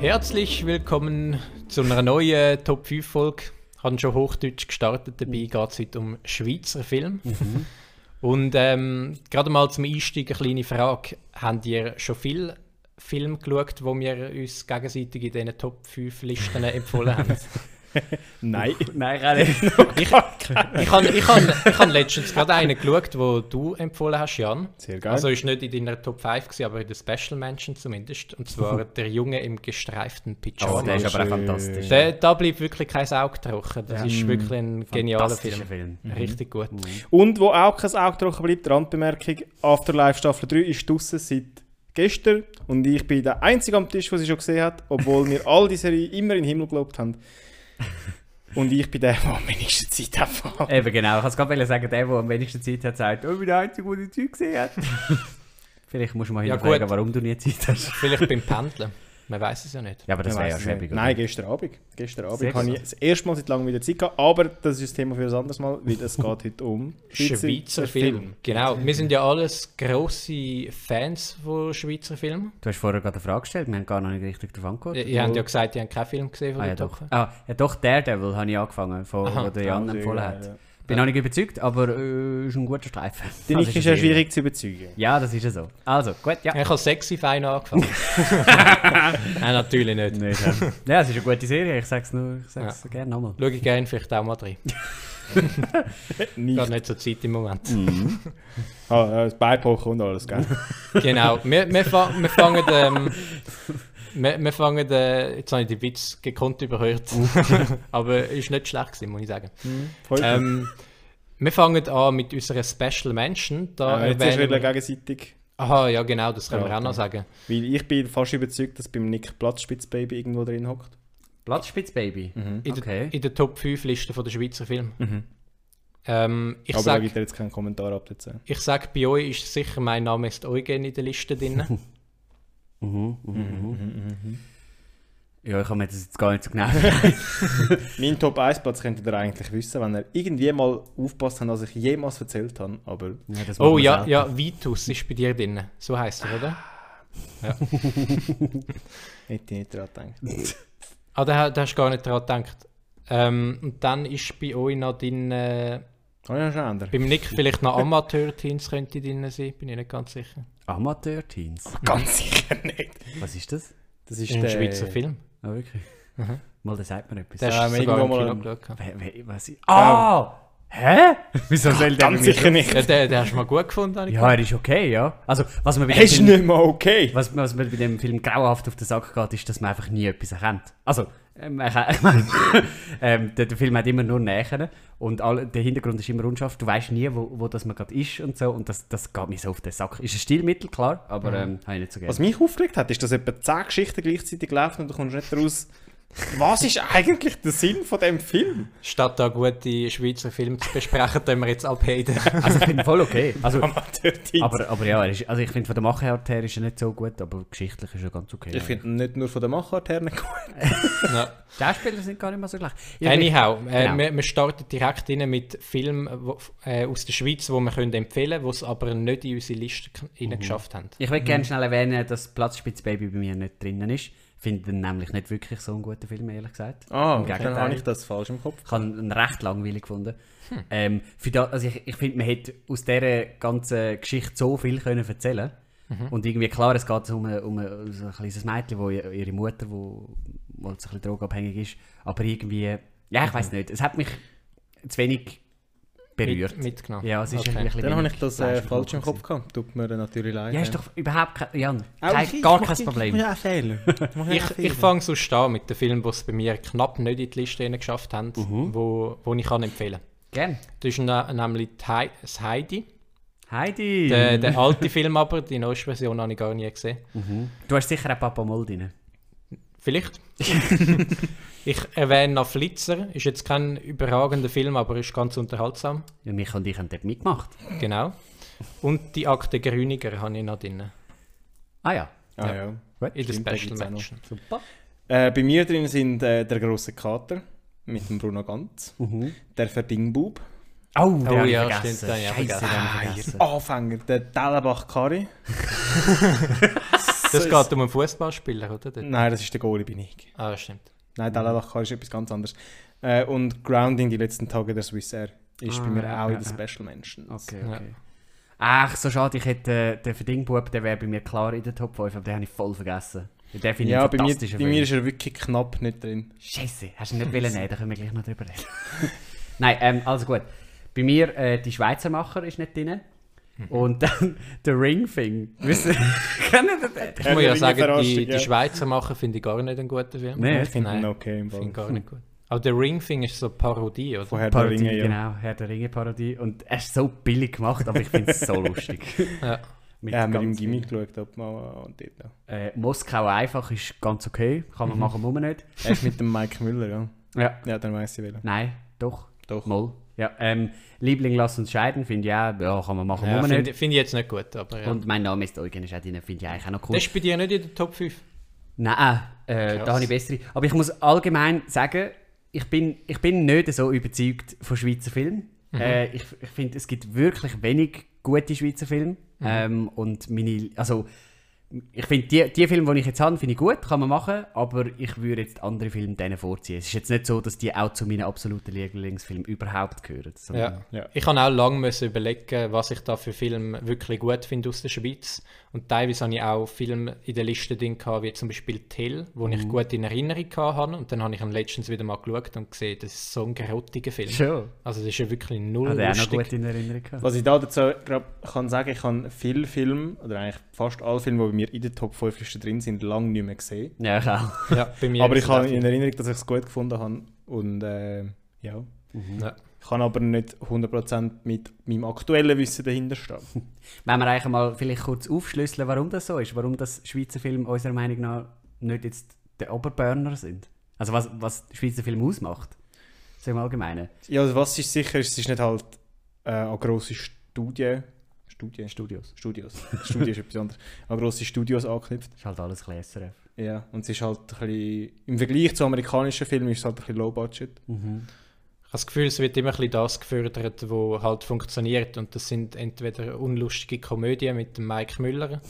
Herzlich willkommen zu einer neuen Top 5 Folge. Haben schon Hochdeutsch gestartet, dabei geht es heute um Schweizer Film. Und ähm, gerade mal zum Einstieg eine kleine Frage. Habt ihr schon viel Film geschaut, wo wir uns gegenseitig in diesen Top 5 Listen empfohlen haben? Nein. Nein, auch nicht. Ich habe ich ich hab letztens gerade einen geschaut, den du empfohlen hast, Jan. Sehr geil. Also ist nicht in deiner Top 5 gewesen, aber in der Special Mention zumindest. Und zwar der Junge im gestreiften Oh, Pyjama. der ist aber fantastisch. Der, da bleibt wirklich kein Auge trocken. Das Ja. ist wirklich ein genialer Film. Film. Richtig gut. Und wo auch kein Auge trocken bleibt, Randbemerkung, Afterlife Staffel 3 ist draussen seit gestern und ich bin der Einzige am Tisch, der sie schon gesehen hat, obwohl wir all die Serie immer in den Himmel gelobt haben. Und ich bin der, der am wenigsten Zeit hat. Eben genau, ich kann es gerade sagen, der, der am wenigsten Zeit hat, sagt, oh, ich bin der Einzige, der die Zeug gesehen hat. Vielleicht musst du mal Ja, hinterfragen, warum du nie Zeit hast. Vielleicht beim Pendeln. Man weiß es ja nicht. Ja, aber das wäre ja schäbig. Nein, gestern Abend. Gestern Abend habe ich das erste Mal seit langem wieder Zeit gehabt, aber das ist das Thema für ein anderes Mal, weil es geht heute um Schweizer Film. Genau. Wir sind ja alles grosse Fans von Schweizer Filmen. Du hast vorher gerade eine Frage gestellt, wir haben gar noch nicht richtig darauf angeguckt. Ihr habt ja gesagt, ihr habt keinen Film gesehen von Ah, ja, der doch. Ah, ja, doch, Daredevil habe ich angefangen, von, Aha. wo der Jan Ja, empfohlen hat. geil, ja. Bin noch nicht überzeugt, aber äh, ist ein guter Streifen. Den Also ist ja ein Film. schwierig zu überzeugen. Ja, das ist ja so. Also, gut, ja. Ich habe sexy fein angefangen. Nein, natürlich nicht. Nicht, ja. ja, es ist eine gute Serie, ich sag's nur, ich sag's gerne nochmal. Schaue ich gerne vielleicht auch mal rein. Nicht. Gerade nicht so Zeit im Moment. Ah, ja, das Beipochen und alles, gell? Genau. Wir, wir, fa wir fangen. Ähm, wir, wir fangen. Äh, jetzt habe ich den Witz gekonnt überhört. Aber ist nicht schlecht gewesen, muss ich sagen. Voll Ähm, wir fangen an mit unserer Special Mention. Da ja, jetzt ist erwähnen wieder wir- gegenseitig. Aha, ja genau, das können Ja, wir auch noch sagen. Weil ich bin fast überzeugt, dass beim Nick Platzspitzbaby irgendwo drin hockt. Platzspitzbaby. In, Okay. der, in der Top 5 Liste von der Schweizer Filme. Ähm, ich Aber da sage, gibt er jetzt keinen Kommentar ab dazu. ich sag, bei euch ist sicher mein Name ist Eugen in der Liste drin. Mhm, mhm, mhm. Ja, ich kann mir das jetzt gar nicht so genau Mein Top 1 Platz könntet ihr eigentlich wissen, wenn ihr irgendwie mal aufpasst habt, was ich jemals erzählt habe. Aber ja, das oh ja, selten. ja, Vitus ist bei dir drin. So heißt er, oder? hätte ich nicht dran gedacht. Ah, da, da hast du gar nicht dran gedacht. Ähm, und dann ist bei euch noch drin, äh, Kann ich noch ändern? beim Nick vielleicht noch Amateur-Teens könnte drin sein, bin ich nicht ganz sicher. Amateur-Teens. Ganz sicher nicht. Was ist das? Das ist Ein der Schweizer Film. Ah, wirklich? Mal, da sagt man etwas. Der wir du sogar im irgendwo Kino mal- geschaut. Wer, wer, was ist? Ah! Hä? Wieso soll der Ganz sicher nicht. Ja, den, den hast du mal gut gefunden, habe ich Ja, er ist okay, ja. Also, was man bei Er dem ist Film, nicht mal okay. was, was mir bei dem Film grauenhaft auf den Sack geht, ist, dass man einfach nie etwas erkennt. Also, ähm, ich, ich meine, ähm, der, der Film hat immer nur Nähen und all, der Hintergrund ist immer unscharf. Du weißt nie, wo, wo das man gerade ist und so. Und das, das geht mir so auf den Sack. Ist ein Stilmittel, klar, aber ähm, habe ich nicht so gerne. Was mich aufgeregt hat, ist, dass etwa 10 Geschichten gleichzeitig laufen und du kommst nicht raus. Was ist eigentlich der Sinn von dem Film? Statt da gute Schweizer Filme zu besprechen, tun wir jetzt abhaten. Also, ich finde ihn voll okay. Also, aber, aber ja, er ist, also ich finde von der Machart her ist er nicht so gut, aber geschichtlich ist er ganz okay. Ich finde ihn nicht nur von der Machart her nicht gut. Die Schauspieler sind gar nicht mal so gleich. Ja, Anyhow, äh, Genau. wir, wir starten direkt rein mit Filmen wo, äh, aus der Schweiz, die wir können empfehlen können, die es aber nicht in unsere Liste Mhm. geschafft haben. Ich will gerne schnell erwähnen, dass Platzspitzbaby bei mir nicht drinnen ist. Ich finde ihn nämlich nicht wirklich so einen guten Film, ehrlich gesagt. Ah, Gegenteil. dann habe ich das falsch im Kopf. Ich habe ihn recht langweilig gefunden. Ähm, für da, also ich, ich finde, man hätte aus dieser ganzen Geschichte so viel können erzählen Und irgendwie, klar, es geht um, ein- um, ein- so ein kleines Mädchen, wo ihr- ihre Mutter, wo, wo ein bisschen drogenabhängig ist, aber irgendwie, ja, ich weiß nicht, es hat mich zu wenig berührt. Mit, mitgenommen. ja, es ist Okay. ein bisschen Dann habe ich das äh, falsch im. Kopf gehabt. Tut mir natürlich leid. Ja, ist doch überhaupt kein, Jan, Auch kein, ich- gar ich kein mach- Problem. Ich ja. Ich ja Ich, ich fange so an mit den Filmen, die es bei mir knapp nicht in die Liste geschafft haben, Mhm. wo, wo ich kann empfehlen kann. Gern. Das ist nämlich die das Heidi. Heidi! Der, der alte Film aber, die neueste Version habe ich gar nie gesehen. Du hast sicher auch Papa Moll drin. Vielleicht. ich erwähne noch Flitzer. Ist jetzt kein überragender Film, aber ist ganz unterhaltsam. Ja, mich und ich haben dort mitgemacht. Genau. Und die Akte Grüniger habe ich noch drin. Ah ja. Ah, Ja. ja. In da Special. Mention. Super. Äh, bei mir drin sind äh, der große Kater mit dem Bruno Ganz, Mhm. der Verdingbub, Oh, den Oh ich ja, vergessen. stimmt, den Scheisse, vergessen. den vergessen. Anfänger, der Tellenbach Kari. Das geht um einen Fußballspieler, oder? Nein, das ist der Goalie, bin ich. Ah, stimmt. Nein, Dalalachar ist etwas ganz anderes. Äh, und Grounding, die letzten Tage der Swiss Air, ist Ah, bei mir ja, auch ja, in den ja. Special Mentions. Okay, Ja. okay. Ach, so schade, ich hätte äh, den Verdingbub, der wäre bei mir klar in der Top 5, aber den habe ich voll vergessen. Den finde ich Ja, einen bei mir, bei Film. mir ist er wirklich knapp nicht drin. Scheiße, hast du nicht wollen nehmen, da können wir gleich noch drüber reden. Nein, ähm, also gut. Bei mir, äh, die Schweizer Macher ist nicht drin. Mhm. Und dann der ihr, kennen ihr den? Ich muss ja sagen, die, ja. die Schweizer machen finde ich gar nicht einen guten Film. Nee, ich finde ihn Nein, okay im ich finde gar nicht gut. Aber der Ring-Thing ist so eine Parodie, oder? Von Herr der Parodie, Ringe, ja. genau, Herr der Ringe-Parodie. Und er ist so billig gemacht, aber ich finde es so lustig. Ja. Mit Ja, haben wir im Gimmick geschaut, ob man und dort. Äh, Moskau einfach ist ganz okay, kann man machen, muss man nicht. Er ist mit dem Mike Müller, ja. Ja, Ja, dann weiss ich wieder. nein, doch, Doch. mal. Ja, ähm, Liebling, lass uns scheiden, finde ich auch, ja, kann man machen, Ja, muss man finde nicht. finde ich jetzt nicht gut, aber ja. Und mein Name ist Eugen, drin, finde ich eigentlich auch noch cool. das ist bei dir nicht in der Top 5? Nein, äh, da habe ich bessere. Aber ich muss allgemein sagen, ich bin, ich bin nicht so überzeugt von Schweizer Filmen. Äh, ich ich finde, es gibt wirklich wenig gute Schweizer Filme. Ähm, und meine, also, ich finde, die, die Filme, die ich jetzt habe, finde ich gut, kann man machen, aber ich würde jetzt andere Filme denen vorziehen. Es ist jetzt nicht so, dass die auch zu meinen absoluten Lieblingsfilmen überhaupt gehören. Ja. Ja. Ich habe auch lange überlegen, was ich da für Filme wirklich gut finde aus der Schweiz. Und teilweise habe ich auch Filme in der Liste drin gehabt, wie zum Beispiel Till, wo ich gut in Erinnerung hatte. Und dann habe ich ihn letztens wieder mal geschaut und gesehen, das ist so ein grottiger Film. Schon. Also das ist ja wirklich null Hat er auch noch lustig. gut in Erinnerung gehabt. Was ich da dazu glaub, kann sagen, ich habe viele Filme, oder eigentlich fast alle Filme, die bei mir in der Top 5 Liste drin sind, lange nicht mehr gesehen. Ja, ich auch. Ja, bei mir Aber ich habe in. Erinnerung, dass ich es gut gefunden habe. Und äh, ja. Ja. Ich kann aber nicht 100% mit meinem aktuellen Wissen dahinter stehen. Wenn wir eigentlich mal vielleicht kurz aufschlüsseln, warum das so ist, warum das Schweizer Filme unserer Meinung nach nicht jetzt der Oberburner sind. Also was, was Schweizer Film ausmacht. So im Allgemeinen. Ja, also was ist sicher, es ist nicht halt äh, eine grosse Studie. Studie? Studios. Studios. Studie ist etwas anderes. An grosse Studios angeknüpft. Ist halt alles ein. Ja, und es ist halt ein bisschen, im Vergleich zu amerikanischen Filmen ist es halt ein bisschen low budget. Ich habe das Gefühl, es wird immer ein das gefördert, wo halt funktioniert. Und das sind entweder unlustige Komödien mit Mike Müller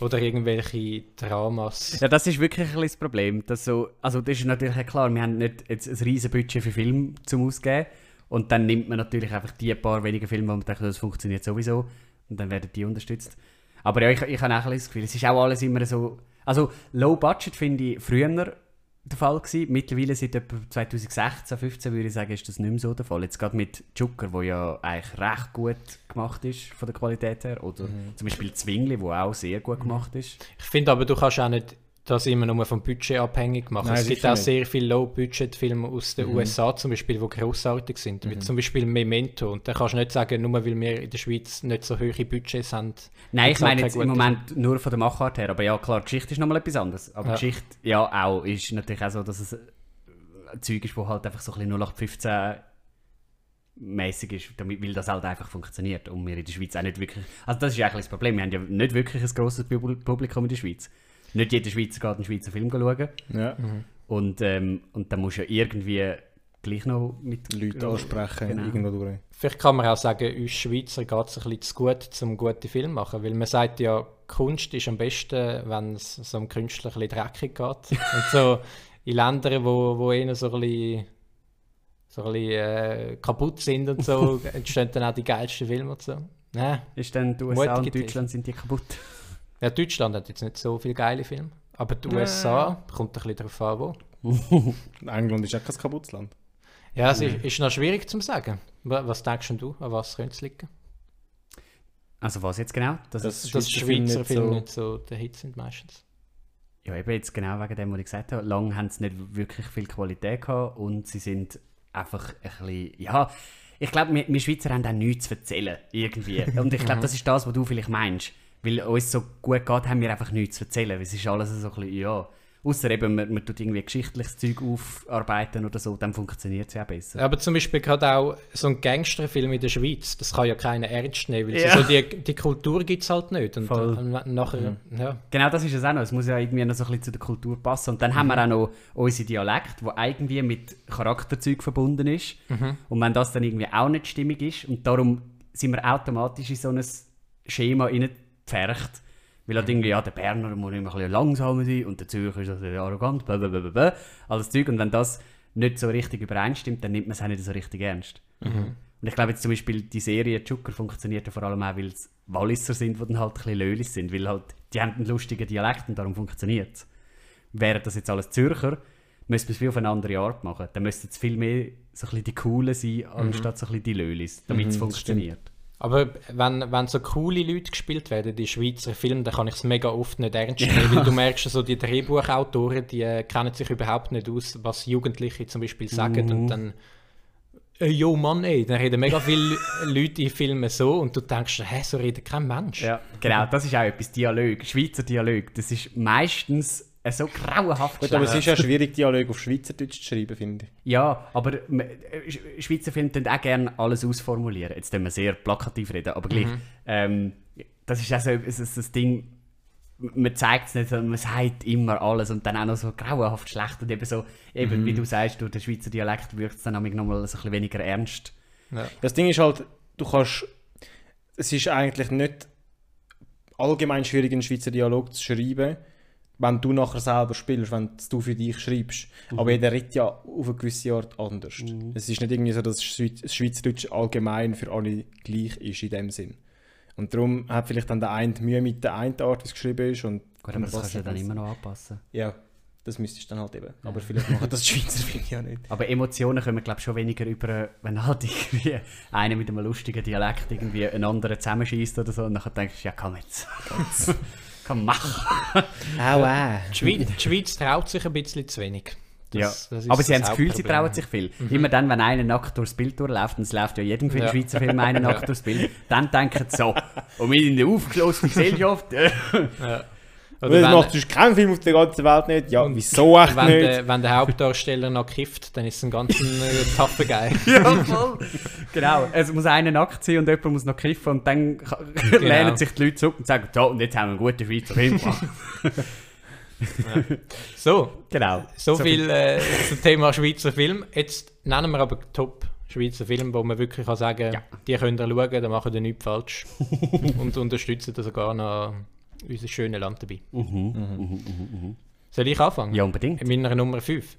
oder irgendwelche Dramas. Ja, das ist wirklich ein das Problem. Dass so, also das ist natürlich klar, wir haben nicht jetzt ein riesen Budget für Film zum Ausgeben. Und dann nimmt man natürlich einfach die paar wenigen Filme, wo man denkt, das funktioniert sowieso. Und dann werden die unterstützt. Aber ja, ich, ich habe auch ein das Gefühl, es ist auch alles immer so... Also Low Budget finde ich früher der Fall gewesen. Mittlerweile seit etwa 2016, 2015 würde ich sagen, ist das nicht mehr so der Fall. Jetzt gerade mit Joker, wo ja eigentlich recht gut gemacht ist von der Qualität her. Oder zum Beispiel Zwingli, wo auch sehr gut gemacht ist. Ich finde aber, du kannst auch nicht das immer nur vom Budget abhängig machen. Nein, es gibt auch nicht. sehr viele Low-Budget-Filme aus den USA zum Beispiel, die grossartig sind. Wie zum Beispiel Memento. Und da kannst du nicht sagen, nur weil wir in der Schweiz nicht so hohe Budgets haben. Nein, ich meine jetzt im Moment nur von der Machart her. Aber ja, klar, Geschichte ist nochmal etwas anderes. Aber Ja. Geschichte, ja, auch, ist natürlich auch so, dass es ein Zeug ist, wo halt einfach so ein bisschen 0815 mäßig ist, damit, weil das halt einfach funktioniert und wir in der Schweiz auch nicht wirklich, also das ist eigentlich das Problem, wir haben ja nicht wirklich ein grosses Pub- Publikum in der Schweiz. Nicht jeder Schweizer geht einen Schweizer Film schauen Ja. und, ähm, und dann musst du ja irgendwie gleich noch mit Leute ansprechen, Genau. irgendwo durch. Vielleicht kann man auch sagen, uns Schweizer geht es ein bisschen zu gut, um gute Filme zu machen. Weil man sagt ja, Kunst ist am besten, wenn es so einem Künstler ein bisschen dreckig geht. Und so in Ländern, wo, wo eher so ein bisschen, so ein bisschen äh, kaputt sind und so, entstehen dann auch die geilsten Filme und so. Ja. Ist dann die USA Mutige und Deutschland sind die kaputt? Ja, Deutschland hat jetzt nicht so viele geile Filme. Aber die USA, kommt ein bisschen darauf an, wo. England ist auch kein kaputtes Land. Ja, es ist, ist noch schwierig zu sagen. Wa- Was denkst denn du, an was könnte es liegen? Also was jetzt genau? Das Das Dass die Schweizer Filme so- nicht so der Hit sind meistens. Ja, eben jetzt genau wegen dem, was ich gesagt habe. Lang haben sie nicht wirklich viel Qualität gehabt und sie sind einfach ein bisschen, ja, ich glaube, wir, wir Schweizer haben auch nichts zu erzählen, irgendwie. Und ich glaube, das ist das, was du vielleicht meinst. Weil uns so gut geht, haben wir einfach nichts zu erzählen. Es ist alles so ein bisschen, ja, außer eben, man, man tut irgendwie geschichtliches Zeug aufarbeiten oder so, dann funktioniert es ja besser. Aber zum Beispiel gerade auch so ein Gangsterfilm in der Schweiz, das kann ja keiner ernst nehmen, weil Ja. so die, die Kultur gibt es halt nicht. Und dann nachher, ja. Genau das ist es auch noch. Es muss ja irgendwie noch so ein bisschen zu der Kultur passen. Und dann haben wir auch noch unsere Dialekt, wo irgendwie mit Charakterzeug verbunden ist. Und wenn das dann irgendwie auch nicht stimmig ist und darum sind wir automatisch in so ein Schema reingepfercht, weil Weil halt irgendwie, ja, der Berner muss immer ein bisschen langsamer sein und der Zürcher ist also arrogant, blablabla, alles Zeug. Und wenn das nicht so richtig übereinstimmt, dann nimmt man es auch nicht so richtig ernst. Und ich glaube jetzt zum Beispiel, die Serie Zucker funktioniert ja vor allem auch, weil es Walliser sind, die dann halt ein bisschen Lölis sind, weil halt, die haben einen lustigen Dialekt und darum funktioniert es. Wären das jetzt alles Zürcher, müsste man es viel auf eine andere Art machen. Dann müssten es viel mehr so ein bisschen die Coolen sein, anstatt so ein bisschen die Lölis, damit es funktioniert. Aber wenn, wenn so coole Leute gespielt werden, die Schweizer Filme, dann kann ich es mega oft nicht ernst nehmen, weil du merkst, so die Drehbuchautoren, die äh, kennen sich überhaupt nicht aus, was Jugendliche zum Beispiel sagen und dann äh, Jo Mann, ey, dann reden mega viele Leute in Filmen so und du denkst, hä, so redet kein Mensch. Ja, genau, das ist auch etwas, Dialog, Schweizer Dialog, das ist meistens so grauenhaft Gut, aber es ist ja schwierig, Dialog auf Schweizerdeutsch zu schreiben, finde ich. Ja, aber äh, Sch- Schweizer Filme tun auch gerne alles ausformulieren. Jetzt tun wir sehr plakativ reden, aber gleich. Ähm, das ist auch so ist das Ding, man zeigt es nicht, sondern man sagt immer alles und dann auch noch so grauenhaft schlecht und eben so, eben wie du sagst, durch den Schweizer Dialekt wirkt es dann noch mal so ein bisschen weniger ernst. Das Ding ist halt, du kannst. Es ist eigentlich nicht allgemein schwierig, einen Schweizer Dialog zu schreiben, wenn du nachher selber spielst, wenn du für dich schreibst. Aber jeder redet ja auf eine gewisse Art anders. Es ist nicht irgendwie so, dass das Schweizerdeutsch allgemein für alle gleich ist in dem Sinn. Und darum hat vielleicht dann der eine Mühe mit der einen Art, wie es geschrieben ist. Und Gut, aber das kannst du ja dann immer noch anpassen. Ja, das müsstest du dann halt eben. Aber vielleicht machen das die Schweizer Filme ja nicht. Aber Emotionen kommen, glaube ich, schon weniger über, wenn halt irgendwie einer mit einem lustigen Dialekt irgendwie einen anderen zusammenschießt oder so und dann denkst du, ja komm jetzt. komm, mach. Aua. Die, Schweiz, die Schweiz traut sich ein bisschen zu wenig. Das- ja. das ist aber sie haben das Gefühl, sie trauen sich viel. Immer dann, wenn einer nackt durchs Bild durchläuft, und es läuft ja jedem Ja. Schweizer Film einer nackt durchs Bild, dann denken sie so, und wir in der aufgeschlossenen Gesellschaft, äh, Ja. Oder das wenn, macht sonst keinen Film auf der ganzen Welt nicht. Ja, wieso echt wenn, nicht? der, wenn der Hauptdarsteller noch kifft, dann ist es ein ganz äh, taffer ja, voll. genau, es muss einer nackt sein und jemand muss noch kiffen und dann ka- lehnen sich die Leute zurück und sagen, so, und jetzt haben wir einen guten Schweizer Film gemacht. So, genau. so, viel äh, zum Thema Schweizer Film. Jetzt nennen wir aber Top Schweizer Film, wo man wirklich kann sagen Ja. die könnt ihr schauen, da machen ihr nichts falsch. und unterstützen da sogar noch unser schönes Land dabei. Soll ich anfangen? Ja, unbedingt. In meiner Nummer 5.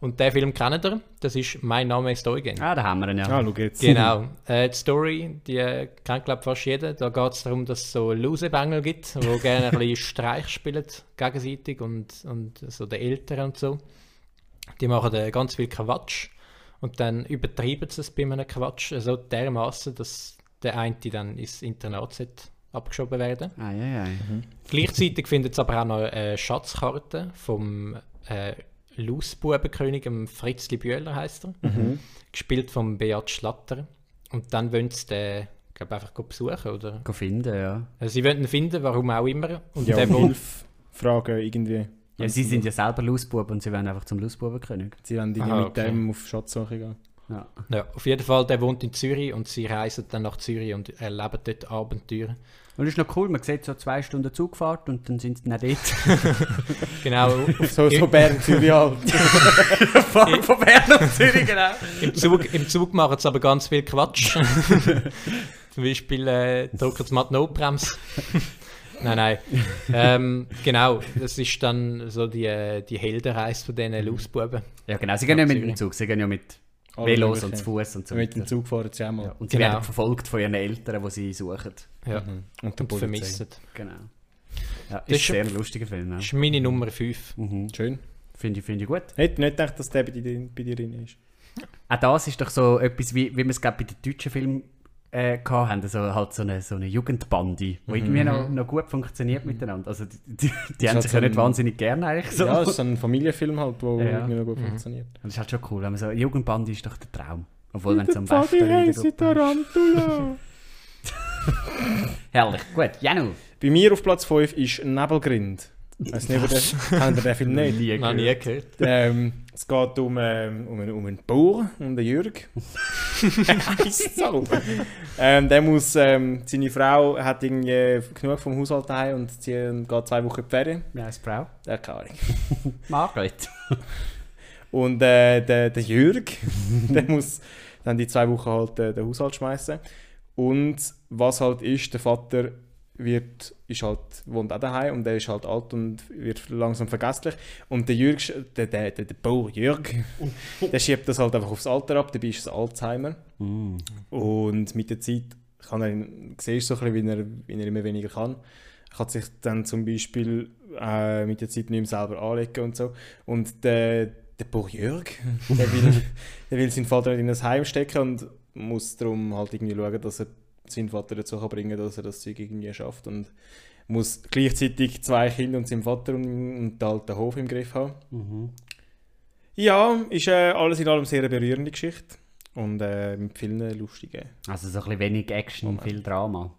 Und der Film kennt ihr, das ist «Mein Name ist Eugen». Ah, da haben wir ihn ja. Ah, schau jetzt. Genau. Äh, die Story, die äh, kennt glaube fast jeder. Da geht es darum, dass es so Losebengel gibt, die gerne ein bisschen Streich spielen gegenseitig und, und so den Eltern und so. Die machen äh, ganz viel Quatsch und dann übertreiben sie es bei einem Quatsch so dermaßen, dass der eine dann ins Internat sollte abgeschoben werden. Ah, ja, ja. Gleichzeitig findet es aber auch noch eine Schatzkarte vom äh, Lausbubenkönig, Fritzli Bühler heißt er, gespielt von Beat Schlatter. Und dann wollen sie den, glaube einfach besuchen, oder? Go finden, ja. Also sie wollen ihn finden, warum auch immer. Und Ja, der Hilfe fragen irgendwie. Ja, sie sind ja selber Lausbuben und sie werden einfach zum Lausbubenkönig. Sie wollen Aha, mit okay. dem auf Schatzsuche gehen. Ja. ja, auf jeden Fall, der wohnt in Zürich und sie reisen dann nach Zürich und erleben dort Abenteuer. Und das ist noch cool, man sieht so zwei Stunden Zugfahrt und dann sind sie dann dort. Genau, So, so Bern, Zürich halt. Fahren von Bern nach Zürich, genau. Im Zug, im Zug machen sie aber ganz viel Quatsch. Zum Beispiel äh, drücken sie mal die Notbremse. nein, nein. Ähm, genau, das ist dann so die, äh, die Heldenreise von diesen Lausbuben. Ja, genau. Sie gehen ja mit dem. Zug, sie gehen ja mit Alle Velos und zu Fuß und so Mit dem weiter. Zug fahren sie auch mal. Ja, und sie Genau. werden verfolgt von ihren Eltern, die sie suchen. Ja, Und der und Polizei. vermissen. Genau. Ja, Das ist ist ein sehr lustiger Film. Ja. Das ist meine Nummer 5. Mhm. Schön. Finde ich, finde ich gut. Hätte nicht gedacht, dass der bei dir, bei dir drin ist. Auch das ist doch so etwas, wie, wie wir es bei den deutschen Filmen äh, haben. Also halt so eine, so eine Jugendbande, die irgendwie noch, noch gut funktioniert miteinander. Also die, die, die haben halt sich so ja nicht ein- wahnsinnig gerne eigentlich so. Ja, es ist ein Familienfilm halt, der Ja. irgendwie noch gut Mhm. funktioniert. Das ist halt schon cool. Wenn man so, eine Jugendbande ist doch der Traum. Obwohl, wenn es am besten Gruppe- Tarantula. Herrlich. Gut, Janu. Bei mir auf Platz 5 ist Nebelgrind. Weiss nicht, ob ihr den, Film nicht? Noch nie gehört. gehört. Ähm, es geht um, ähm, um, einen, um einen Bauer, um den Jürg. Ähm, der muss, ähm, seine Frau hat irgendwie genug vom Haushalt daheim und sie geht zwei Wochen in die Ferien. Ja, als Frau. Ja, keine Ahnung. Margaret. Und äh, der, der Jürg, der muss dann die zwei Wochen halt äh, den Haushalt schmeißen. Und was halt ist, der Vater wird, ist halt, wohnt auch daheim und der ist halt alt und wird langsam vergesslich. Und der Jürg, der, der, der, der Bauer Jürg, der schiebt das halt einfach aufs Alter ab, dabei ist es Alzheimer. Mm. Und mit der Zeit kann er, siehst du so ein bisschen, wie er, wie er immer weniger kann. Er kann sich dann zum Beispiel äh, mit der Zeit nicht mehr selber anlegen und so. Und der, der Bauer Jürg, der will, der will seinen Vater nicht in ein Heim stecken und muss darum halt irgendwie schauen, dass er seinen Vater dazu kann bringen kann, dass er das Zeug irgendwie schafft. Und muss gleichzeitig zwei Kinder und seinen Vater und, und den alten Hof im Griff haben. Mhm. Ja, ist äh, alles in allem sehr eine berührende Geschichte. Und äh, mit vielen lustigen. Also so ein bisschen wenig Action, Moment. viel Drama.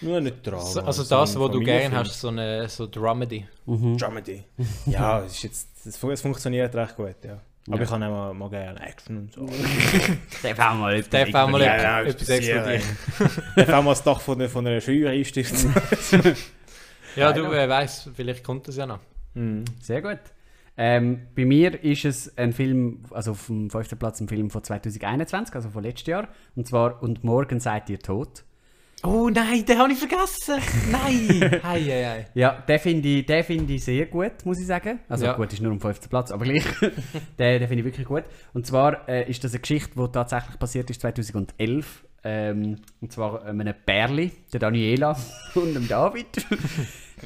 Nur nicht Drama. So, also so das, ein was du gerne hast, so eine so Dramedy. Mhm. Dramedy. ja, es, ist jetzt, es funktioniert recht gut, ja. Aber Ja. ich kann auch mal, mal gerne Action und so. Darf auch mal etwas Darf auch mal. Ja, etwas explodieren. Ich kann mal das Dach von, der- von einer Scheuer einstiften. Ja, du äh, weißt, vielleicht kommt das ja noch. Mhm. Sehr gut. Ähm, bei mir ist es ein Film, also auf dem fünften Platz ein Film von 2021, also von letztes Jahr. Und zwar Und morgen seid ihr tot. Oh nein, den habe ich vergessen. Nein. hei, hei, hei. Ja, den finde ich, den find ich sehr gut, muss ich sagen. Also Ja. gut, ist nur am fünften Platz, aber gleich. den den finde ich wirklich gut. Und zwar äh, ist das eine Geschichte, die tatsächlich passiert ist 2011. Ähm, und zwar einem Bärli, der Daniela und dem David.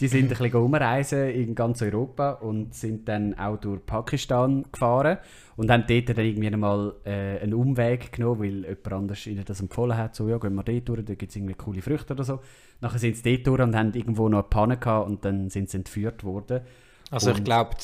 Die sind ein bisschen umreisen in ganz Europa und sind dann auch durch Pakistan gefahren und haben dort dann irgendwie einmal äh, einen Umweg genommen, weil jemand anders ihnen das empfohlen hat, so ja, gehen wir dort durch, da gibt es irgendwie coole Früchte oder so. Nachher sind sie dort durch und haben irgendwo noch eine Panne gehabt und dann sind sie entführt worden. Also ich Und- glaube,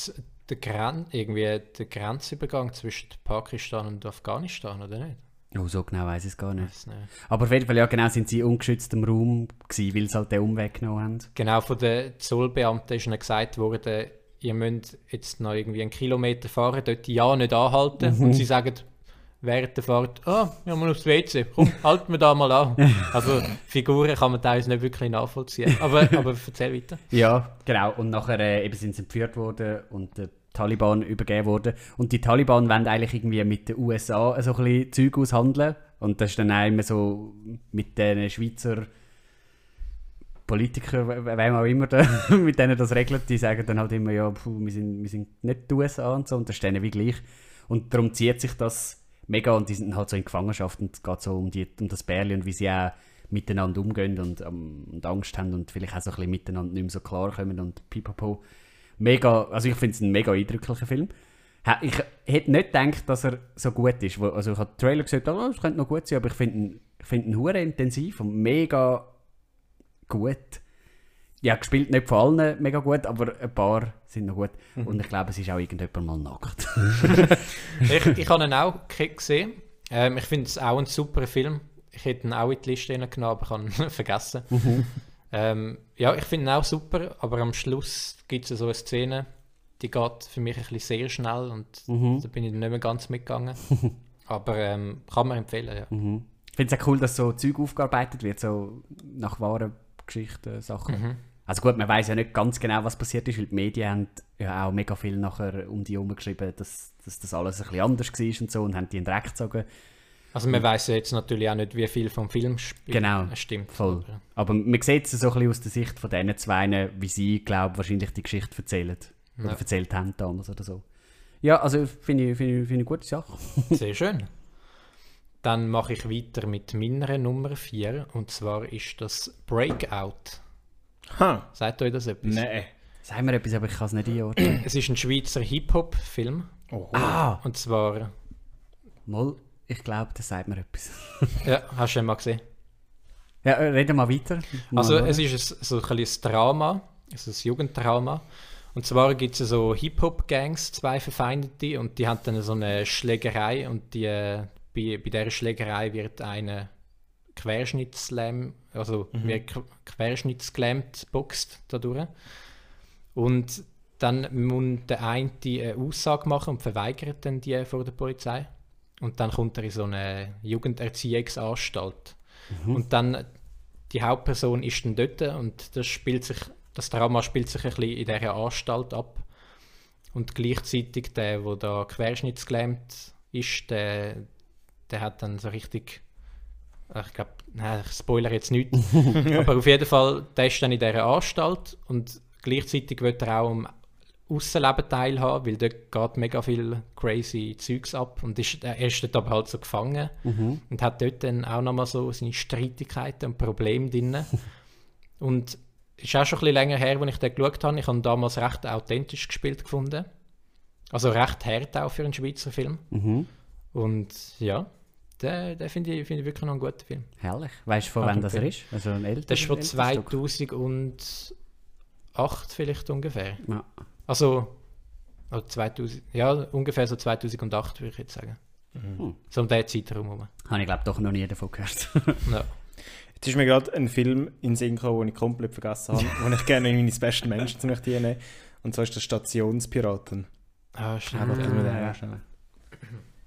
der, Gren irgendwie der Grenzübergang zwischen Pakistan und Afghanistan, oder nicht? Oh, so genau weiß ich es gar nicht. Weiss nicht. Aber auf jeden Fall, ja genau, sind sie ungeschützt im Raum gewesen, weil sie halt den Umweg genommen haben. Genau, von den Zollbeamten ist ihnen gesagt worden, ihr müsst jetzt noch irgendwie einen Kilometer fahren, dort ja nicht anhalten. Und sie sagen während der Fahrt, ah, wir müssen aufs WC, komm, halten wir da mal an. Also Figuren kann man teilweise nicht wirklich nachvollziehen. Aber, aber erzähl weiter. Ja, genau. Und nachher äh, eben sind sie entführt worden und der Taliban übergeben worden. Und die Taliban wollen eigentlich irgendwie mit den USA so ein bisschen Zeug aushandeln. Und das ist dann auch immer so mit den Schweizer Politikern, we- wem auch immer, da, mit denen das regelt, die sagen dann halt immer, ja, puh, wir, sind, wir sind nicht die USA und so. Und das ist denen wie gleich. Und darum zieht sich das mega und die sind halt so in Gefangenschaft und es geht so um, die, um das Bärli und wie sie auch miteinander umgehen und, ähm, und Angst haben und vielleicht auch so ein bisschen miteinander nicht mehr so klar kommen und pipapo. Mega, also ich finde es ein mega eindrücklicher Film. Ich hätte nicht gedacht, dass er so gut ist. Also ich habe den Trailer gesagt, oh, es könnte noch gut sein, aber ich finde ihn, ich finde ihn intensiv und mega gut. Ja, gespielt nicht von allen mega gut, aber ein paar sind noch gut. Und ich glaube, es ist auch irgendjemand mal nackt. Ich, ich habe ihn auch ge- gesehen. Ähm, ich finde es auch ein super Film. Ich hätte ihn auch in die Liste genommen, aber ich habe ihn vergessen. ähm, ja, ich finde ihn auch super, aber am Schluss gibt es so eine Szene, die geht für mich ein bisschen sehr schnell und da bin ich dann nicht mehr ganz mitgegangen. aber ähm, kann man empfehlen, ja. Mhm. Ich finde es auch cool, dass so Zeug aufgearbeitet wird, so nach wahren Geschichten, Sachen. Mhm. Also gut, man weiß ja nicht ganz genau, was passiert ist, weil die Medien haben ja auch mega viel nachher um die herum geschrieben, dass, dass das alles ein bisschen anders war und so und haben die in den Dreck gezogen. Also man weiß ja jetzt natürlich auch nicht, wie viel vom Film Genau, stimmt. Voll. aber- man sieht es so ein bisschen aus der Sicht von diesen zwei, wie sie, glaube wahrscheinlich die Geschichte erzählen. Oder Ja. erzählt haben damals oder so. Ja, also finde ich, finde ich, finde ich eine gute Sache. Sehr schön. Dann mache ich weiter mit meiner Nummer 4 und zwar ist das Breakout. Ha, Sagt euch das etwas? nee. Sag mir etwas, aber ich kann es nicht einordnen. Es ist ein Schweizer Hip-Hop-Film Oh. ah! und zwar, Mal, ich glaube, das sagt mir etwas. ja, hast du ihn mal gesehen? Ja, äh, reden wir weiter. Mal Also hören. es ist ein, so ein kleines Drama, also ein Jugenddrama. Und zwar gibt es so Hip-Hop-Gangs, zwei Verfeindete, und die haben dann so eine Schlägerei und die, äh, bei, bei dieser Schlägerei wird eine Querschnittslähm, also wird qu- querschnittsgelähmt boxt dadurch. Und dann muss der eine die eine Aussage machen und verweigert dann die vor der Polizei. Und dann kommt er in so eine Jugenderziehungsanstalt. Und dann die Hauptperson ist dann dort und das spielt sich, das Drama spielt sich ein bisschen in dieser Anstalt ab. Und gleichzeitig der, wo da querschnittsgelähmt ist, der, der hat dann so richtig ich glaube, nein, ich spoilere jetzt nicht. aber auf jeden Fall, der ist dann in dieser Anstalt und gleichzeitig wird er auch am Aussenleben teilhaben, weil dort geht mega viel crazy Zeugs ab und ist, er ist dort aber halt so gefangen und hat dort dann auch nochmal so seine Streitigkeiten und Probleme drin. und es ist auch schon ein bisschen länger her, als ich den geschaut habe. Ich habe ihn damals recht authentisch gespielt gefunden. Also recht hart auch für einen Schweizer Film. Mhm. Und ja, den, den finde ich, find ich wirklich noch einen guten Film. Herrlich. Weißt du, von wann das er ist? Also ein älterer Das ist von älteres Stück? 2008 vielleicht ungefähr. Ja. Also, oder 2000, ja, ungefähr so 2008 würde ich jetzt sagen. Hm. So um diesen Zeitraum herum. Habe ich glaube doch noch nie davon gehört. Ja. Jetzt ist mir gerade ein Film in Sinn gekommen, den ich komplett vergessen habe, den ich gerne in meine Special Mentions möchte nehmen. Und zwar ist das Stationspiraten. Ah, schnell. Ja.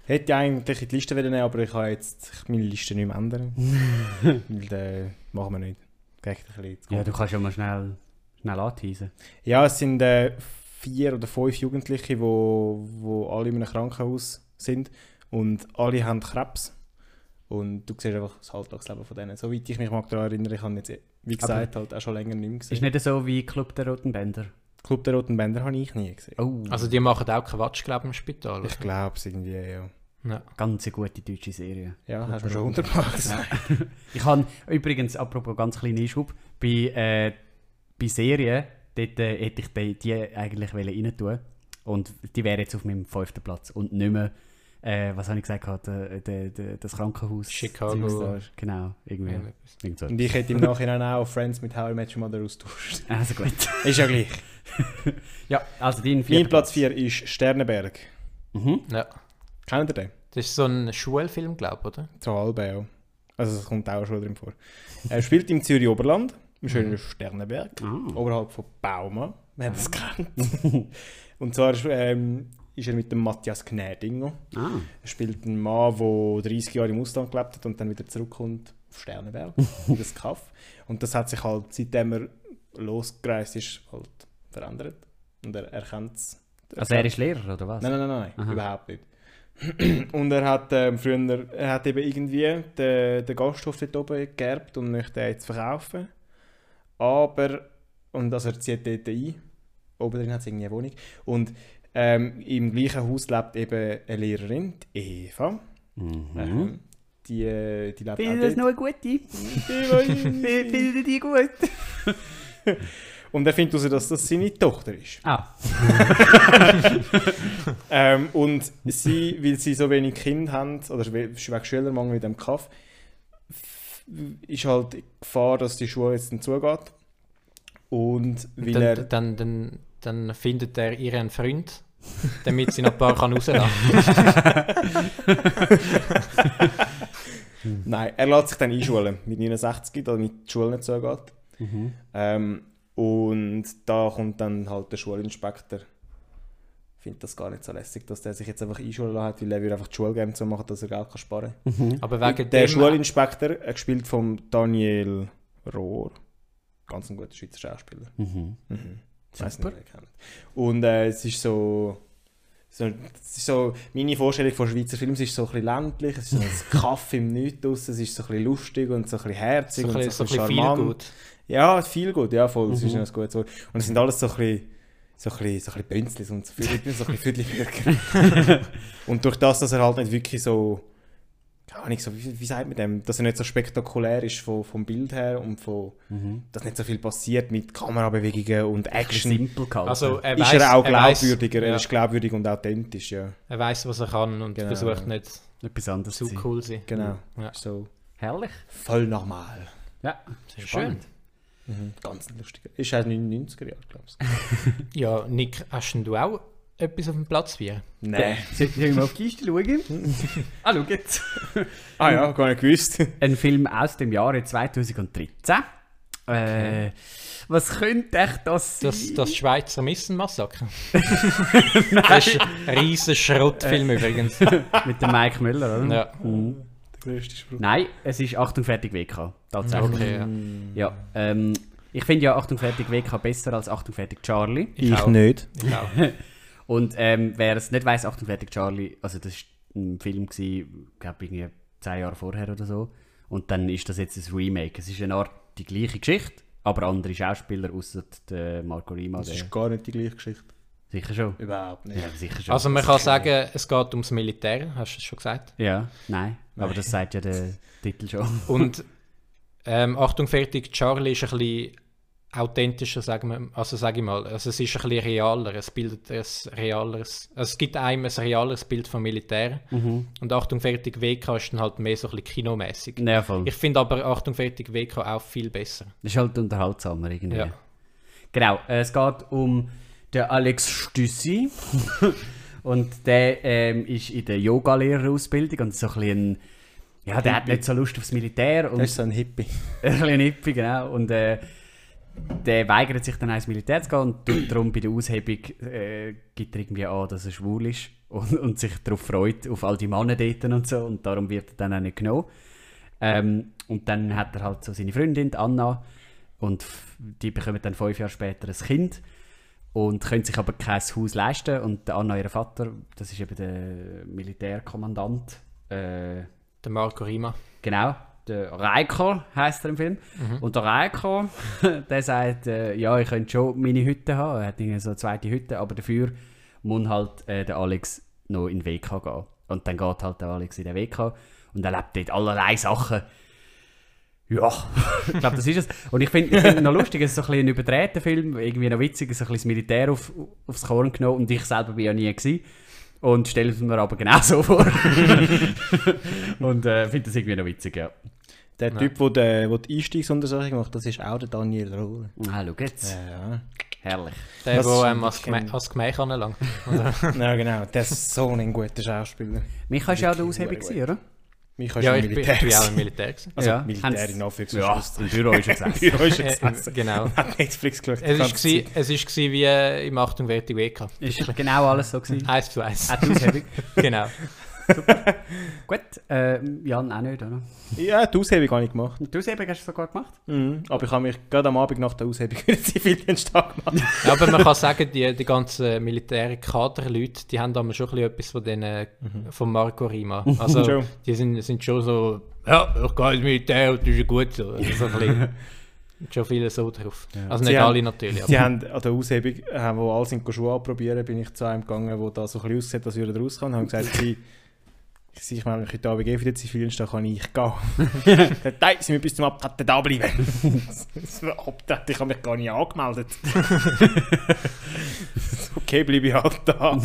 Hätte ich eigentlich in die Liste wollen nehmen, aber ich habe jetzt meine Liste nicht mehr ändern. Weil den machen wir nicht. Geht ein bisschen zu ja, du kannst ja mal schnell, schnell anteasen. Ja, es sind äh, vier oder fünf Jugendliche, wo, wo alle in einem Krankenhaus sind und alle haben Krebs. Und du siehst einfach das Alltagsleben von denen. Soweit ich mich mag daran erinnere, ich habe jetzt, wie gesagt, halt auch schon länger nicht mehr Ist gesehen. nicht so wie Club der Roten Bänder. Club der Roten Bänder habe ich nie gesehen. Oh, Also die machen auch Quatsch, glaube ich, im Spital. Ich glaube es irgendwie, ja. Ja. ganz eine gute deutsche Serie. Ja, Club hast du schon hundertmal gesagt. Ich habe übrigens, apropos ganz kleiner Einschub, bei, äh, bei Serien, dort äh, hätte ich die, die eigentlich wollen rein tun Und die wäre jetzt auf meinem fünften Platz. Und nicht mehr, äh, was habe ich gesagt, gehabt, äh, de, de, das Krankenhaus. Chicago. Genau, irgendwie. Irgendetwas. Irgend so. Und ich hätte im Nachhinein auch Friends mit How I Met Your Mother austauscht. Also gut. Ist ja gleich. ja, also dein Mein Platz 4 ist Sternenberg. Mhm. ja. Kennt ihr den? Das ist so ein Schulfilm, glaube ich, oder? So halb, ja. Also es kommt auch schon drin vor. Er spielt im Zürich Oberland, im schönen Sternenberg, Ah. oberhalb von Baumann, wer das kennt. Und zwar ähm, ist er mit dem Matthias Gnädinger. Ah. Er spielt einen Mann, der 30 Jahre im Ausland gelebt hat und dann wieder zurückkommt auf Sternenberg, in das Kaff. Und das hat sich halt, seitdem er losgereist ist, halt verändert. Und er erkennt es. Also er ist Lehrer, oder was? Nein, nein, nein, nein Aha. überhaupt nicht. und er hat ähm, früher, er hat eben irgendwie den, den Gasthof dort oben geerbt und möchte den jetzt verkaufen. Aber, und also er zieht dort ein, oben drin hat es irgendwie eine Wohnung. Und ähm, im gleichen Haus lebt eben eine Lehrerin, die Eva. Mhm. Ähm, die, äh, die lebt Findet auch das noch eine gute? Findet ihr die gut? Und er findet heraus, dass das seine Tochter ist. Ah. Ähm, und sie, weil sie so wenig Kinder haben, oder wegen Schülermangel in dem Kaff, ist halt die Gefahr, dass die Schule jetzt dann zugeht. Und weil Dann, er... dann, dann, dann findet er ihren Freund, damit sie noch ein paar kann rauslassen Nein, er lässt sich dann einschulen mit 69, damit die Schule nicht zugeht. Mhm. Ähm, und da kommt dann halt der Schulinspektor. Findet das gar nicht so lässig, dass der sich jetzt einfach einschulen lassen hat, weil er will einfach die Schule gerne so machen, dass er Geld kann sparen kann. Aber wegen Der. Schulinspektor, äh, gespielt von Daniel Rohr, ganz ein guter Schweizer Schauspieler. Mhm. Mhm. Ich weiss nicht. Und äh, es ist so, so, so, meine Vorstellung von Schweizer Filmen ist so ein bisschen ländlich, es ist so ein Kaffee im Nichts draussen, es ist so ein bisschen lustig und so ein bisschen herzig so ein und bisschen, so so ein ein bisschen bisschen viel charmant. Ja, viel gut, ja voll, das ist Mhm. ein gutes Wort. Und es sind alles so ein bisschen, so ein bisschen, so ein bisschen Bünzlis und so, ein bisschen und durch das, dass er halt nicht wirklich so, keine Ahnung, so, wie, wie sagt man dem, dass er nicht so spektakulär ist vom, vom Bild her und von, Mhm. dass nicht so viel passiert mit Kamerabewegungen und Action, simpel gehalten. Also er ist weiss, er auch weiss- glaubwürdiger, er ja, ist glaubwürdig und authentisch, ja. er weiß, was er kann und Genau. versucht nicht etwas anderes zu cool sein. Genau, Ja. so Herrlich. voll normal. Ja, Sehr spannend. Mhm. Ganz lustiger. Ist halt 90er Jahre, glaubst du? Ja, Nick, hast denn du auch etwas auf dem Platz 4? Nein. Sollen wir mal auf die Liste schauen? ah, schau jetzt. Ah ja, gar nicht gewusst. Ein Film aus dem Jahre 2013. Äh, was könnte echt das sein? Das, das Schweizer Missenmassaker. das ist ein riesen Schrottfilm übrigens. Mit dem Mike Müller, oder? Ja. Mhm. Der größte Spruch. Nein, es ist Achtung fertig WK. Tatsächlich. Okay, ja. Ja, ähm, ich finde ja Achtung fertig WK besser als Achtung fertig Charlie. Ich, auch. nicht. Ich auch. Und ähm, wer es nicht weiß, Achtung fertig Charlie, also das war ein Film, ich glaube irgendwie zehn Jahre vorher oder so. Und dann ist das jetzt ein Remake. Es ist eine Art die gleiche Geschichte, aber andere Schauspieler, außer der Marco Rima. Das Der, ist gar nicht die gleiche Geschichte. sicher schon. Überhaupt nicht. Ja, sicher schon. Also man kann sagen, es geht ums Militär, hast du es schon gesagt. ja, nein, aber das sagt ja der Titel schon. Und ähm, Achtung, fertig, Charlie ist ein bisschen authentischer, sagen wir, also sage ich mal. Also es ist ein bisschen realer, es bildet ein realeres, also es gibt einem ein realeres Bild vom Militär. Und Achtung, fertig, WK ist dann halt mehr so ein bisschen kinomäßig. Ja, voll. Ich finde aber Achtung, fertig, WK auch viel besser. Das ist halt unterhaltsamer irgendwie. Ja. Genau, äh, es geht um den Alex Stüssi. und der ähm, ist in der Yoga-Lehrerausbildung und so ein bisschen ja, der hat nicht so Lust aufs Militär und Das ist so ein Hippie. ein bisschen hippie, genau. Und äh, der weigert sich dann ins Militär zu gehen und darum bei der Aushebung äh, gibt er irgendwie an, dass er schwul ist und, und sich darauf freut, auf all die Männer dort und so. Und darum wird er dann auch nicht genommen. Ähm, und dann hat er halt so seine Freundin, Anna, und die bekommen dann fünf Jahre später ein Kind und können sich aber kein Haus leisten. Und der Anna, ihr Vater, das ist eben der Militärkommandant, äh, Der Marco Rima. Genau, der Reiko heißt er im Film. Und der Reiko, der sagt, äh, ja, ich könnte schon meine Hütte haben. Er hat irgendwie so eine zweite Hütte, aber dafür muss halt äh, der Alex noch in den WK gehen. Und dann geht halt der Alex in den WK und erlebt dort allerlei Sachen. Ja, ich glaube, das ist es. Und ich finde find noch lustig, es ist so ein bisschen ein überdrehter Film, irgendwie noch witzig, so ein bisschen das Militär auf, aufs Korn genommen und ich selber bin ja nie gewesen. Und stelle es mir aber genau so vor. und äh, finde das irgendwie noch witzig, ja. Der Typ, der, die Einstiegsuntersuchung macht, das ist auch der Daniel Rohr. Ah, schau jetzt. Ja, Herrlich. Der, Das der ist ähm, als Gemeich anlangt. ja genau. Der ist so ein guter Schauspieler. Micha war ja auch der Aushebung, oder? Mich hast Ja, du ich bin, Militär. ich bin auch im. Militär. Gewesen. Also Ja. Militär in Anführungs- Ja, und im Büro ist gesessen. Büro ist Äh, genau. Hat Netflix geschaut. Es war gsi- es ist gsi wie äh, im Achtung Wertung WK. Ist genau alles so gewesen. Eins zu eins. Aushebung. genau. Gut, äh, Jan auch nicht, oder? Ja, die Aushebung habe ich gemacht. Die Aushebung hast du sogar gemacht? Mhm. Aber ich habe mich gerade am Abend nach der Aushebung wieder Zivildienst gemacht. Ja, aber man kann sagen, die, die ganzen militären Kaderleute, die haben da schon ein bisschen etwas von den, äh, von Marco Rima. Also, die sind, sind schon so, ja, ich gehe ins Militär und das ist gut so. Also so ein bisschen, schon viele so drauf. Also Sie nicht haben- alle natürlich. Sie haben an der Aushebung, äh, wo alle sind Schuhe anprobieren, bin ich zu einem gegangen, der da so ein bisschen aussieht, als würde er rauskommen. Und haben gesagt, sie, sie, ich meine, wenn ich heute Abend gehe für den Zivildienst, dann kann ich gehen. Nein, sie müssen bis zum Abtreten da bleiben. Abtreten, ich habe mich gar nicht angemeldet. okay, bleibe ich halt da.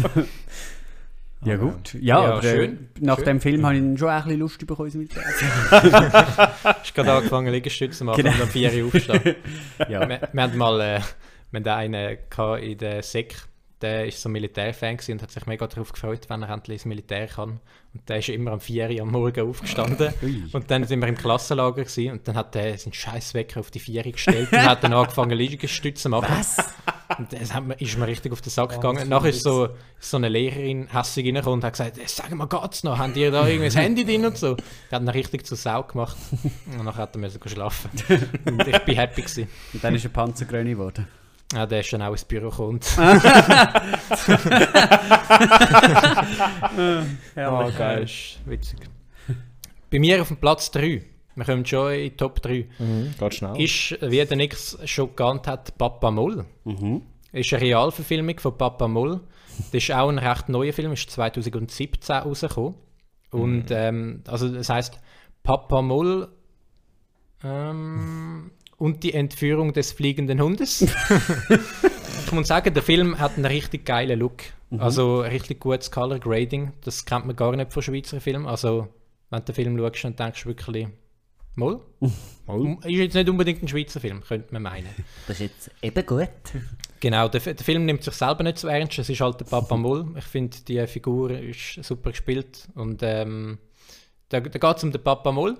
Ja, gut. Ja, Ja, aber äh, schön. nach Schön. dem Film habe ich schon auch ein bisschen Lust bekommen Militär. ich gerade angefangen, Liegestütze zu machen Genau. und am 4 Uhr aufstehen. ja. wir, wir hatten mal äh, wir hatten einen in der SEC, der ist so Militärfan gewesen und hat sich mega darauf gefreut, wenn er endlich ins Militär kann. Und der ist immer am 4 Uhr am Morgen aufgestanden. Ui. und dann sind wir im Klassenlager gewesen, und dann hat er seinen Scheißwecker auf die 4 Uhr gestellt und hat dann angefangen, Liegestütze zu machen. Was? Und das hat ist mir richtig auf den Sack gegangen. Nachher ist so, so eine Lehrerin hässlich reingekommen und hat gesagt, «Äh, sag mal, geht's noch? Habt ihr da irgendwie das Handy drin und so? Die hat ihn richtig zur Sau gemacht. Und nachher hat er müssen schlafen. Und ich bin happy gewesen. Und dann ist er Panzergröni geworden. Ja, der ist dann auch ins Büro gekommen. und- Ah, geil. ist witzig. Bei mir auf dem Platz 3, wir kommen schon in die Top 3, Mhm, geht schnell. ist, wie der Nix schon genannt hat, Papa Moll. Mhm. ist eine Realverfilmung von Papa Moll. Das ist auch ein recht neuer Film, ist 2017 rausgekommen. Und ähm, also das heißt Papa Moll ähm, und die Entführung des fliegenden Hundes. ich muss sagen, der Film hat einen richtig geilen Look. Also richtig gutes Color Grading. Das kennt man gar nicht von Schweizer Filmen. Also wenn du den Film schaust, dann denkst du wirklich Moll. Moll. Ist jetzt nicht unbedingt ein Schweizer Film, könnte man meinen. Das ist jetzt eben gut. Genau, der, der Film nimmt sich selber nicht so ernst. Es ist halt der Papa Moll. Ich finde, die Figur ist super gespielt. Und ähm, da, da geht es um den Papa Moll.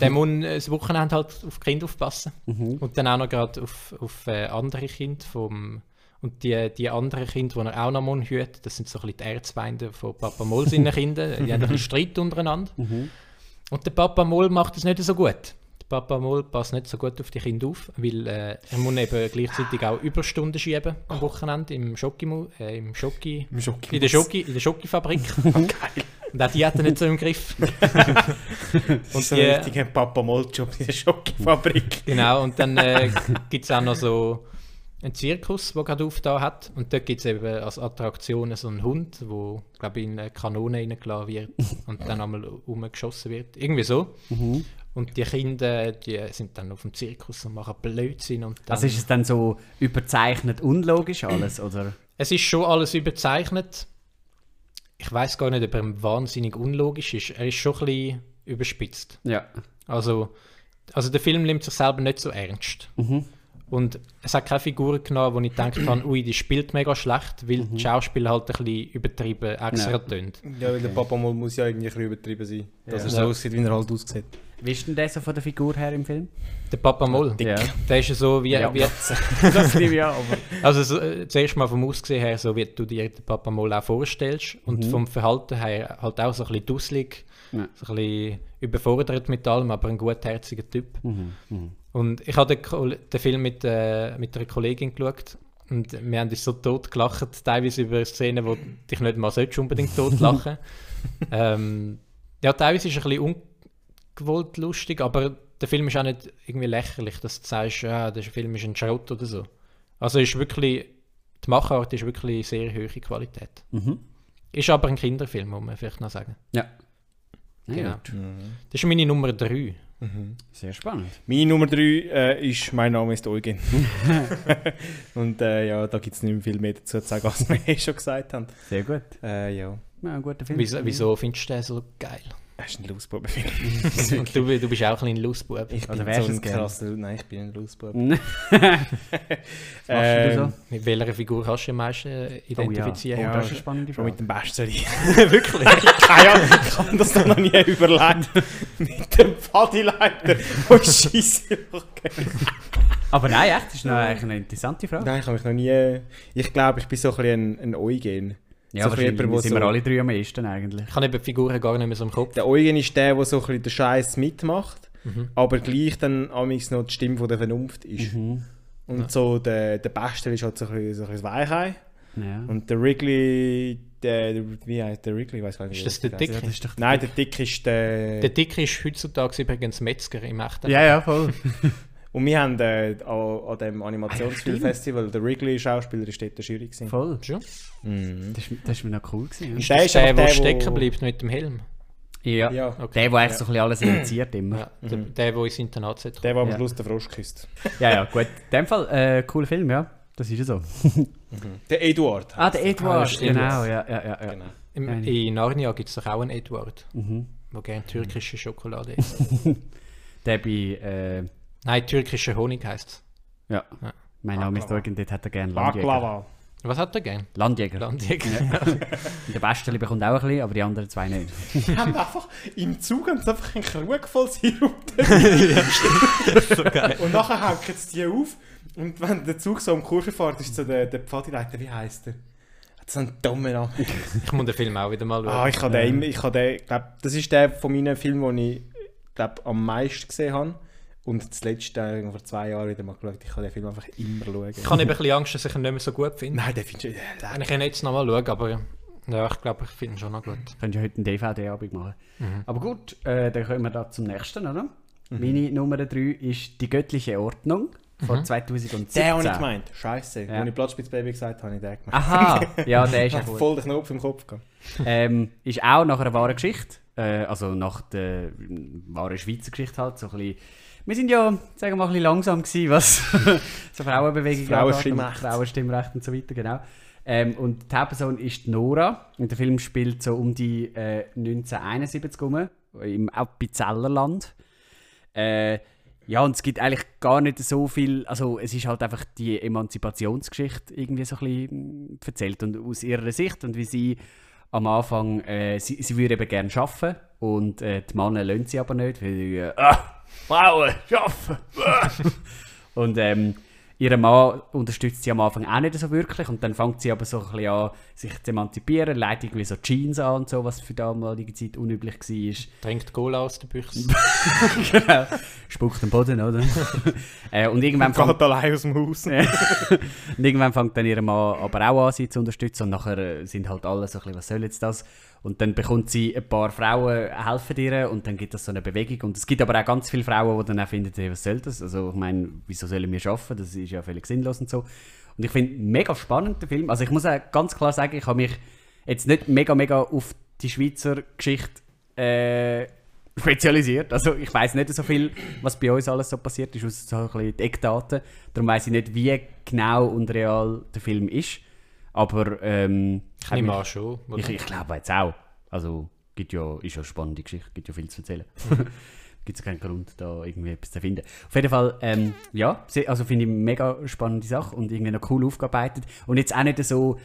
Der muss das Wochenende halt auf Kinder aufpassen. Und dann auch noch gerade auf, auf äh, andere Kinder. Vom, und die, die anderen Kinder, die er auch noch hüten, das sind so ein bisschen die Erzfeinde von Papa Moll seinen Kindern. Die haben ein bisschen Streit untereinander. Und der Papa Moll macht es nicht so gut. Der Papa Moll passt nicht so gut auf die Kinder auf, weil äh, er muss eben gleichzeitig auch Überstunden schieben am Wochenende im Schoki, äh, im Schoki, Im Schoki- in der Schoki, in der Schokifabrik. Und auch die hat er nicht so im Griff. Das Und ist so ein richtiger Papa-Moll-Job in der Schokofabrik. Genau, und dann äh, gibt es auch noch so einen Zirkus, der gerade aufgetan hat. Und dort gibt es eben als Attraktion so einen Hund, der, glaube ich, in eine Kanone reingeladen wird und dann einmal umgeschossen wird. Irgendwie so. Und die Kinder, die sind dann auf dem Zirkus und machen Blödsinn. Und dann, Also ist es dann so überzeichnet unlogisch alles, oder? es ist schon alles überzeichnet. Ich weiß gar nicht, ob er wahnsinnig unlogisch ist. Er ist schon ein bisschen überspitzt. Ja. Also, also der Film nimmt sich selber nicht so ernst. Und es hat keine Figuren genommen, wo ich gedacht habe, ui, die spielt mega schlecht, weil die Schauspieler halt ein bisschen übertrieben extra Ja. tönt. Ja, weil der Papa-Moll muss ja irgendwie ein bisschen übertrieben sein. Dass Ja. er so Ja. aussieht, wie er halt aussieht. Wie ist denn der so von der Figur her im Film? Der Papa Moll, Ja. der ist ja so wie, Ja. wie das nehme ich aber... also so, äh, zuerst mal vom Aussehen her, so wie du dir den Papa Moll auch vorstellst und vom Verhalten her halt auch so ein bisschen dusselig, Ja. so ein bisschen überfordert mit allem, aber ein gutherziger Typ. Mhm. Mhm. Und ich habe den, den Film mit, äh, mit einer Kollegin geschaut und wir haben uns so tot gelacht, teilweise über Szenen, wo dich nicht mal unbedingt tot lachen. ähm, ja, teilweise ist es ein bisschen ungewollt lustig, aber der Film ist auch nicht irgendwie lächerlich, dass du sagst, ja, der Film ist ein Schrott oder so. Also ist wirklich, die Machart ist wirklich sehr hohe Qualität. Mhm. Ist aber ein Kinderfilm, muss man vielleicht noch sagen. Ja. Ja, Genau. gut. Das ist meine Nummer 3. Sehr spannend. Meine Nummer 3 äh, ist «Mein Name ist Eugen». Und äh, ja, da gibt es nicht mehr viel mehr dazu zu sagen, als wir eh schon gesagt haben. Sehr gut. Äh, ja, Ja, ein guter Film. Wieso, wieso findest du den so geil? Das ist ein Losbubenfilm. Und du, du bist auch ein kleiner Lustbub. Ich Oder bin wärst so ein krasser... Nein, ich bin ein Losbub. Was machst du Ähm, so? Mit welcher Figur kannst du am meisten äh, Oh ja, identifizieren? oh, Ja, das ist eine spannende Frage. mit dem Bestseller. Wirklich? Keine Ahnung, ich habe das noch nie überlegt. mit dem Pfadileiter. Oh, Scheisse. Okay. Aber nein, echt, das ist noch eigentlich eine interessante Frage. Nein, ich habe mich noch nie... Ich glaube, ich bin so ein bisschen ein, ein Eugen. Ja, so jemand, der sind so- wir alle drei am ehesten eigentlich. Ich habe eben die Figuren gar nicht mehr so im Kopf. Der Eugen ist der, der so ein bisschen den Scheiß mitmacht, Mhm. aber gleich dann amigs noch die Stimme von der Vernunft ist. Mhm. Und so der, der Beste ist halt so ein bisschen, so ein bisschen Weichei. Ja. Und der Wrigley, der, der wie heißt der Wrigley? Ich weiß gar nicht. Ist wie das er der heißt. Dicke? das ist doch Nein, der Dick ist der. Der Dicke ist heutzutage übrigens Metzger im echten. ja, ja, voll. Und wir haben äh, an, an dem Ah, Animationsfilmfestival, der Wrigley-Schauspieler, ist dort der Jury. Gewesen. voll. Schon? Mhm. Das, ist- das ist mir noch cool gewesen. Ist Der das ist der, der der, wo- stecken bleibt mit dem Helm? Ja. Ja, Okay. Der, der eigentlich so ein bisschen alles initiiert immer. Ja, der, der, der ins Internat sollte der, der am Ja. Schluss den Frosch küsst. Ja, ja, gut. In dem Fall, äh, cooler Film, ja. Das ist ja so. Der Eduard. Ah, der Ah, Edward, stimmt. genau, ja, ja, ja. ja. Genau. Im, in Narnia gibt es doch auch einen Edward, Mhm. der gerne türkische Schokolade isst. Der bei, äh, Nein, türkischer Honig heisst es. ja. Ja. Mein Name ist. Eugen, dort hat er gerne Landjäger. Baklava. Was hat er gern? Landjäger. Landjäger. Ja. Der Beste bekommt auch ein bisschen, aber die anderen zwei nicht. Die haben einfach im Zug haben sie einfach einen Krug voll Sirup Und nachher hängen sie die auf. Und wenn der Zug so um Kurve fährt, ist so der, der Pfadileiter, wie heisst der? Hat so einen dummen Namen. Ich muss den Film auch wieder mal schauen. Ah, ich habe den, immer- ich habe den, glaub, das ist der von meinen Filmen, den ich glaub, am meisten gesehen habe. Und das letzte, äh, vor zwei Jahren wieder mal geschaut. Ich kann den Film einfach immer schauen. Ich habe eben ein bisschen Angst, dass ich ihn nicht mehr so gut finde. Nein, den findest du... Wenn ich ihn jetzt nochmal schaue, aber ja, ich glaube, ich finde ihn schon noch gut. Könnt ihr heute einen DVD-Abend machen. Mhm. Aber gut, äh, dann kommen wir da zum nächsten, oder? Meine Nummer 3 ist Die göttliche Ordnung von 2017. Den habe ich gemeint. Scheiße. Ja. Als ich Platzspitz-Baby gesagt habe, habe ich den gemeint. Aha, ja, der ist ja gut. voll den Knopf im Kopf. Ähm, ist auch nach einer wahren Geschichte. Äh, also nach der wahren Schweizer Geschichte halt. So ein bisschen, wir sind ja, sagen wir mal, ein bisschen langsam gewesen, was so Frauenbewegung Frauenstimmrecht. und Frauenstimmrecht und so weiter, genau. Ähm, und die Hauptperson ist Nora. Und der Film spielt so um die äh, 1971 rum, im Appenzellerland. Äh, ja, und es gibt eigentlich gar nicht so viel, also es ist halt einfach die Emanzipationsgeschichte irgendwie so ein bisschen mm, erzählt und aus ihrer Sicht und wie sie am Anfang, äh, sie, sie würde eben gerne arbeiten und äh, die Männer lassen sie aber nicht, weil sie, äh, ah, Frauen, arbeiten! ah." und ähm, Ihren Mann unterstützt sie am Anfang auch nicht so wirklich und dann fängt sie aber so ein bisschen an, sich zu emanzipieren, leitet irgendwie so Jeans an und so, was für damalige Zeit unüblich war. Trinkt Cola aus der Büchse. genau. Spuckt am Boden, oder? äh, und irgendwann fängt, Geht allein aus dem Haus. und irgendwann fängt dann ihr Mann aber auch an, sie zu unterstützen und nachher sind halt alle so ein bisschen, was soll jetzt das? Und dann bekommt sie ein paar Frauen, helfen ihr und dann gibt es so eine Bewegung. Und es gibt aber auch ganz viele Frauen, die dann auch finden, hey, was soll das? Also ich meine, wieso sollen wir arbeiten? Das ist ja völlig sinnlos und so. Und ich finde mega spannend, den Film. Also ich muss auch ganz klar sagen, ich habe mich jetzt nicht mega, mega auf die Schweizer Geschichte äh, spezialisiert. Also ich weiß nicht so viel, was bei uns alles so passiert ist, außer so ein bisschen die Eckdaten. Darum weiß ich nicht, wie genau und real der Film ist. Aber ähm, Ich nehme an schon. ich, ich glaube jetzt auch. Also, gibt ja, ist ja eine spannende Geschichte, gibt ja viel zu erzählen. gibt es keinen Grund, da irgendwie etwas zu finden. Auf jeden Fall, ähm, ja, also finde ich eine mega spannende Sache und irgendwie noch cool aufgearbeitet. Und jetzt auch nicht so,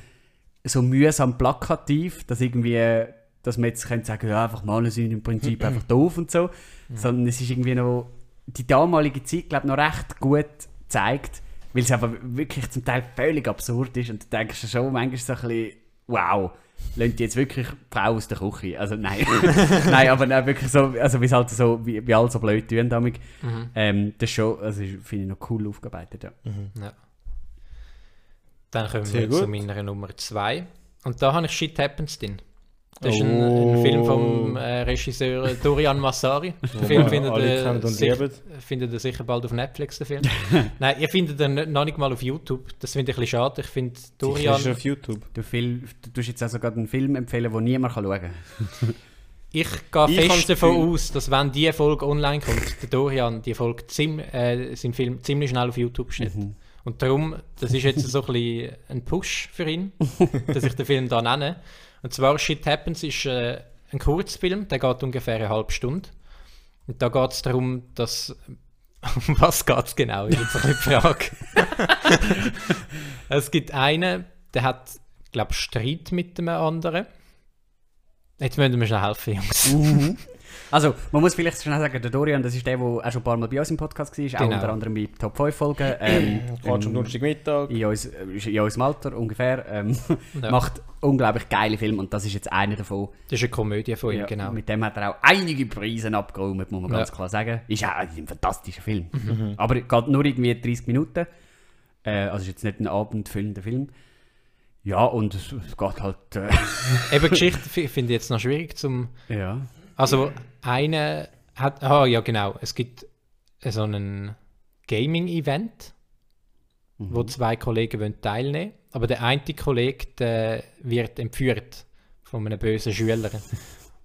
so mühsam plakativ, dass irgendwie, dass man jetzt könnte sagen, ja, einfach Malen sind im Prinzip einfach doof und so. Sondern es ist irgendwie noch, die damalige Zeit, glaube ich, noch recht gut zeigt, weil es einfach wirklich zum Teil völlig absurd ist und du denkst schon manchmal so ein bisschen, wow, lernt die jetzt wirklich die Frau aus der Küche? Also nein, nein, aber nein, wirklich so, also wie es halt so, wie, wie alle so blöd tun damit. Ähm, das ist schon, also finde ich noch cool aufgearbeitet, ja. Ja. Dann kommen Sehr wir zu gut. meiner Nummer 2. Und da habe ich Shit Happens drin. Das ist ein, Oh. ein Film vom äh, Regisseur Dorian Massari. Den Film findet und sich- findet ihr sicher bald auf Netflix, den Film. Nein, ihr findet ihn noch nicht mal auf YouTube. Das finde ich ein bisschen schade. Ich finde Dorian... ist auf YouTube. Du, Fil du tust jetzt also gerade einen Film empfehlen, den niemand kann schauen kann. Ich gehe fest davon aus, dass wenn die Folge online kommt, der Dorian die Folge ziem, äh, seinen Film ziemlich schnell auf YouTube stellt. Und darum, das ist jetzt so ein, bisschen ein Push für ihn, dass ich den Film da nenne. Und zwar Shit Happens ist äh, ein Kurzfilm, der geht ungefähr eine halbe Stunde. Und da geht es darum, dass. Um was geht es genau? Ist jetzt ein bisschen die Frage. es gibt einen, der hat, glaube ich, Streit mit dem anderen. Jetzt müssen wir schnell helfen, Jungs. Also, man muss vielleicht schnell sagen, der Dorian, das ist der, der auch schon ein paar Mal bei uns im Podcast war, auch Genau. unter anderem bei Top 5 Folgen. Ähm, Geht schon ähm, Donnerstagmittag. in, uns, in unserem Alter ungefähr. Ähm, Ja. Macht unglaublich geile Filme und das ist jetzt einer davon. Das ist eine Komödie von ihm, Ja, genau. Mit dem hat er auch einige Preise abgeräumt, muss man ganz Ja. klar sagen. Ist auch ein fantastischer Film. Mhm. Aber geht nur irgendwie 30 Minuten. Äh, also ist jetzt nicht ein abendfüllender Film. Ja, und es, es geht halt. Äh, Eben Geschichte fi- finde ich jetzt noch schwierig zum. ja. Also eine hat. Ah ja genau. Es gibt so ein Gaming-Event, wo zwei Kollegen wollen teilnehmen. Aber der eine Kollege der wird entführt von einem bösen Schüler.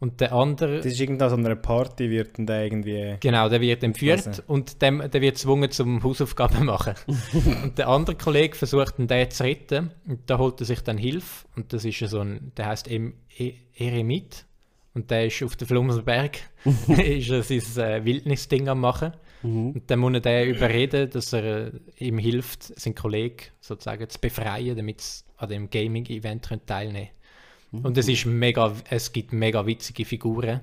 Und der andere. Das ist irgendwann so einer Party, wird der irgendwie. Genau, der wird entführt Also. und dem, der wird gezwungen zum Hausaufgaben machen. und der andere Kollege versucht dann den zu retten und da holt er sich dann Hilfe und das ist so ein, der heißt em, e Eremit und der ist auf dem Flumsenberg, ist er sein äh, Wildnisding am machen und dann muss er den überreden, dass er äh, ihm hilft, seinen Kollegen sozusagen zu befreien, damit sie an dem Gaming-Event können teilnehmen Und es ist mega, es gibt mega witzige Figuren.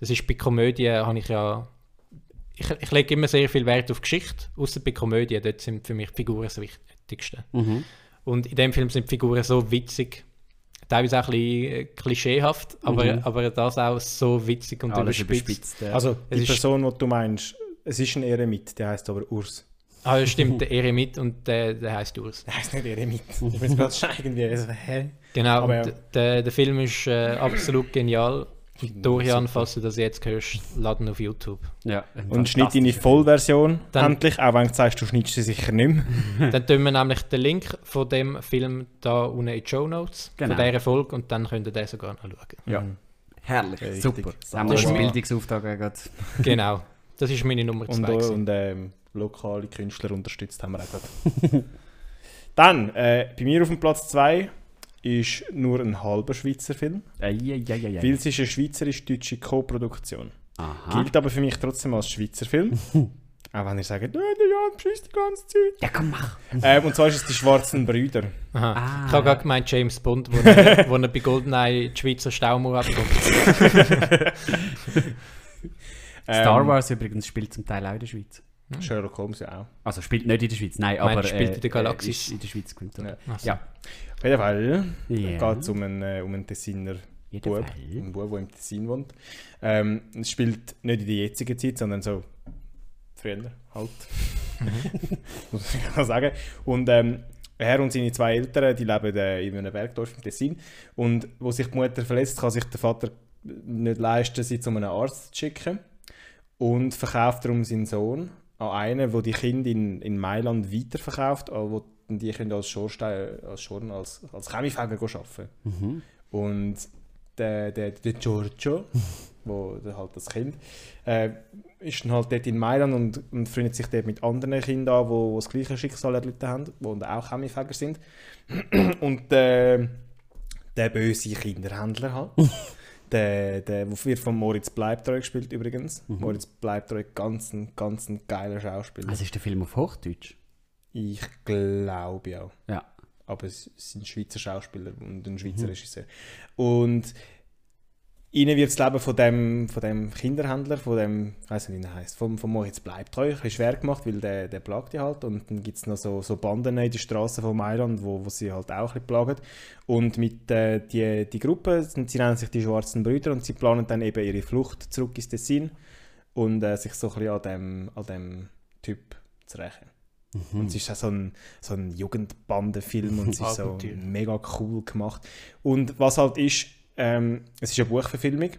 Das ist bei Komödien, habe ich ja ich, ich lege immer sehr viel Wert auf Geschichte, außer bei Komödien, dort sind für mich die Figuren das Wichtigste. Mhm. Und in dem Film sind die Figuren so witzig, teilweise auch ein bisschen äh, klischeehaft, aber, aber das auch so witzig und Alles überspitzt. überspitzt. ja. Also, Es die ist- Person, die du meinst, es ist ein Eremit, der heißt aber Urs. Ah, stimmt, der Eremit und der, der heißt Urs. Der heißt nicht Eremit. Ich bin jetzt gerade irgendwie so, hä? Genau, Aber und ja. der, der Film ist äh, absolut genial. Und Dorian, Super. falls du das jetzt hörst, laden auf YouTube. ja, Und schnitt deine Vollversion Dann- endlich, auch wenn du sagst, du schnittst sie sicher nicht mehr. Dann tun wir nämlich den Link von dem Film da unten in die Show Notes Genau. von dieser Folge und dann könnt ihr den sogar noch schauen. Ja. Herrlich, Richtig. super. Da haben wir Das mein- Bildungsauftrag gerade. Genau, das ist meine Nummer Und, zwei. äh, gewesen. und ähm, lokale Künstler unterstützt haben wir auch gerade. Dann, äh, bei mir auf dem Platz 2 ist nur ein halber Schweizer Film, Eieieiei. weil es ist eine schweizerisch-deutsche Co-Produktion. Gilt aber für mich trotzdem als Schweizer Film. auch wenn ihr sagt, «Nein, der Jan beschisst die ganze Zeit. Ja, komm, mach. Ähm, und zwar ist es die Schwarzen Brüder. Aha. Ah. Ich habe gerade gemeint James Bond, wo er, wo er bei Goldeneye die Schweizer Staumauer abkommt. Star Ähm, Wars übrigens spielt zum Teil auch in der Schweiz. Sherlock Holmes ja auch. Also spielt nicht in der Schweiz, nein, Meinst aber spielt in der Galaxis? ist in der Schweiz gefilmt. Ja. Ja. So. ja. Auf jeden Fall Ja. geht es um einen, äh, um einen Tessiner Bub, einen Bub, der im Tessin wohnt. Ähm, es spielt nicht in der jetzigen Zeit, sondern so früher halt. Muss ich mal sagen. Und ähm, er und seine zwei Eltern, die leben äh, in einem Bergdorf im Tessin. Und wo sich die Mutter verletzt, kann sich der Vater nicht leisten, sie zu einem Arzt zu schicken. Und verkauft darum seinen Sohn an einen, der die Kinder in, in Mailand weiterverkauft, äh, wo die Kinder als Schornstein, als Schorn, als, als Chemiefäger arbeiten. Mhm. Und der, der, der Giorgio, wo der halt das Kind, äh, ist dann halt dort in Mailand und, und freundet sich dort mit anderen Kindern an, die wo das gleiche Schicksal erlitten haben, die auch Chemiefäger sind. Und äh, der böse Kinderhändler halt. der, der wird von Moritz Bleibtreu gespielt übrigens. Moritz Bleibtreu, ganz ein, ganz ein geiler Schauspieler. Also ist der Film auf Hochdeutsch? Ich glaube ja Ja. aber es sind Schweizer Schauspieler und ein Schweizer Regisseur. Und ihnen wird das Leben von dem, von dem Kinderhändler, von dem, ich weiß nicht, wie er heißt, vom, vom Moritz Bleibtreu, ein bisschen schwer gemacht, weil der, der plagt die halt. Und dann gibt es noch so, so Banden in den Straßen von Mailand, wo, wo sie halt auch ein bisschen plagen. Und mit äh, die, die Gruppe, sie nennen sich die Schwarzen Brüder und sie planen dann eben ihre Flucht zurück ins Tessin und äh, sich so ein bisschen an dem, an dem Typ zu rächen. Und es ist auch so ein, so ein Jugendbandenfilm und es ist so mega cool gemacht. Und was halt ist, ähm, es ist eine Buchverfilmung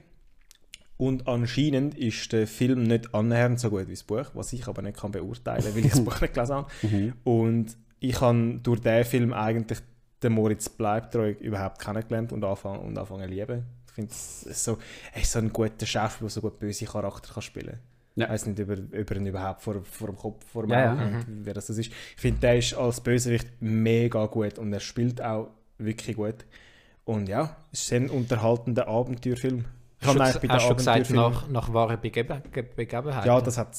und anscheinend ist der Film nicht annähernd so gut wie das Buch, was ich aber nicht kann beurteilen weil ich das Buch nicht gelesen habe. Und ich habe durch diesen Film eigentlich den Moritz Bleibtreu überhaupt kennengelernt und anfangen, und anfangen lieben. Ich finde, es ist so, er ist so ein guter Schauspieler, der so gut böse Charakter kann spielen kann. Ja. Ich weiß nicht, ob er, ob er ihn überhaupt vor, vor dem Kopf, vor dem Ja, Auge ja. hat, wer das ist. Ich finde, der ist als Bösewicht mega gut und er spielt auch wirklich gut. Und ja, es ist ein unterhaltender Abenteuerfilm. Ich habe eigentlich hast du gesagt, nach, nach wahren Begeben, Ge- Begebenheiten? Ja, das hat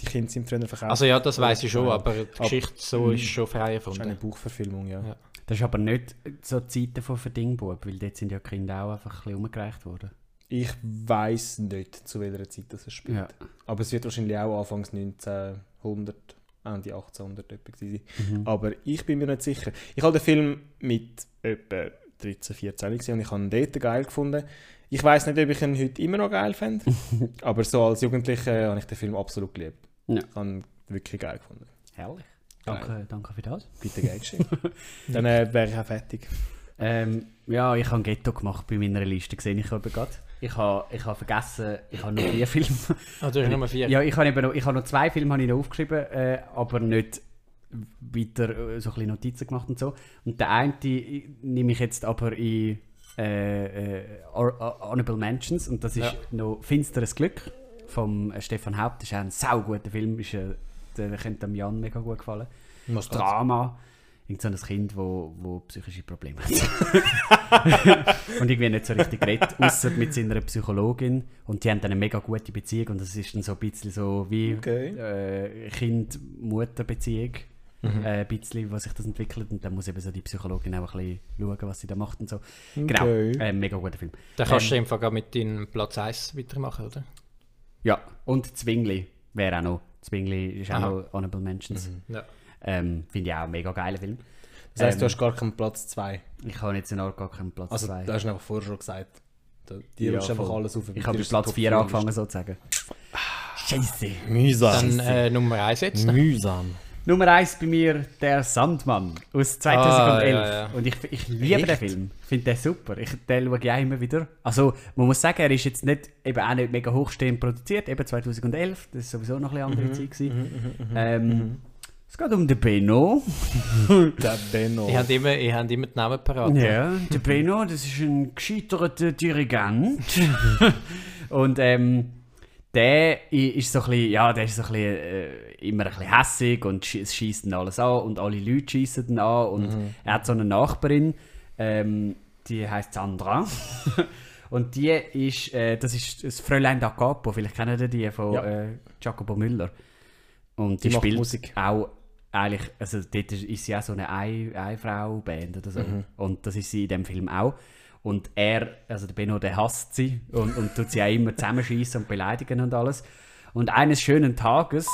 die Kinder sind früher verkauft. Also ja, das weiß ich schon, Ja. aber die Ab- Geschichte so ist schon frei das ist eine erfunden. Buchverfilmung, ja. Ja. Das ist aber nicht so Zeiten von Verdingbub, weil dort sind ja die Kinder auch einfach ein bisschen umgereicht worden. Ich weiß nicht, zu welcher Zeit das es spielt. Ja. Aber es wird wahrscheinlich auch Anfangs 1900, Ende 1800 etwa gewesen sein. Mhm. Aber ich bin mir nicht sicher. Ich habe den Film mit etwa 13, 14 gesehen und ich habe ihn dort geil gefunden. Ich weiß nicht, ob ich ihn heute immer noch geil fände, aber so als Jugendlicher habe ich den Film absolut geliebt. Ja. Ich habe ihn wirklich geil gefunden. Herrlich. Danke, danke für das. Bitte geil geschehen. Dann äh, wäre ich auch fertig. Ähm, ja, ich habe Ghetto gemacht bei meiner Liste, sehe ich eben gerade. Ich habe, ich habe vergessen, ich habe noch vier Filme. Ah, du hast Nummer 4. Ja, ich habe eben noch, ich habe noch zwei Filme habe ich noch aufgeschrieben, äh, aber nicht weiter äh, so ein Notizen gemacht und so. Und der eine nehme ich jetzt aber in äh, äh, Hor- Honorable Mentions und das ist Ja. noch Finsteres Glück vom äh, Stefan Haupt. Das ist auch ein sauguter Film, ist, äh, der könnte dem Jan mega gut gefallen. Das? Drama. Irgend so ein Kind, wo, wo psychische Probleme hat. und irgendwie nicht so richtig redet, außer mit seiner Psychologin. Und die haben dann eine mega gute Beziehung. Und das ist dann so ein bisschen so wie Okay. äh, Kind-Mutter-Beziehung. Mhm. Äh, ein bisschen, was sich das entwickelt. Und dann muss eben so die Psychologin auch ein bisschen schauen, was sie da macht und so. Genau, Okay. äh, mega guter Film. Dann kannst du Ähm, einfach gerade mit deinem Platz 1 weitermachen, oder? Ja, und Zwingli wäre auch noch. Zwingli ist auch Aha. noch Honorable Mentions. Ja. Ähm, Finde ich auch ein mega geiler Film. Das heisst, Ähm, du hast gar keinen Platz 2. Ich habe jetzt in Ort gar keinen Platz Also, zwei. du hast einfach vorher schon gesagt. Die Ja, rutscht einfach alles auf. Ich habe mit Platz 4 angefangen sozusagen. Scheiße. Mühsam. Dann äh, Nummer 1 jetzt. Mühsam. Nummer 1 bei mir, Der Sandmann aus 2011. Ah, ja, ja. Und ich, ich liebe den Echt? Film. Ich finde den super. Ich, den schaue ich auch immer wieder. Also, man muss sagen, er ist jetzt nicht, eben auch nicht mega hochstehend produziert. Eben 2011, das war sowieso noch eine andere Zeit. Gewesen. ähm, Es geht um den Benno. Der Benno. Ich habe immer, ich hab immer die Namen parat. Ja, der Benno, das ist ein gescheiterter Dirigent. und ähm, der ist so ein bisschen, ja, der ist so ein bisschen, äh, immer ein bisschen hässig und es schießt ihn alles an und alle Leute schießen ihn an und er hat so eine Nachbarin, ähm, die heißt Sandra. und die ist, äh, das ist das Fräulein da Capo, vielleicht kennen ihr die von Ja. äh, Jacopo Müller. Und die, Die spielt Musik. auch eigentlich, also dort ist sie auch so eine Ein- Ein-Frau-Band oder so. Und das ist sie in dem Film auch. Und er, also der Benno, der hasst sie und, und tut sie auch immer zusammenschießen und beleidigen und alles. Und eines schönen Tages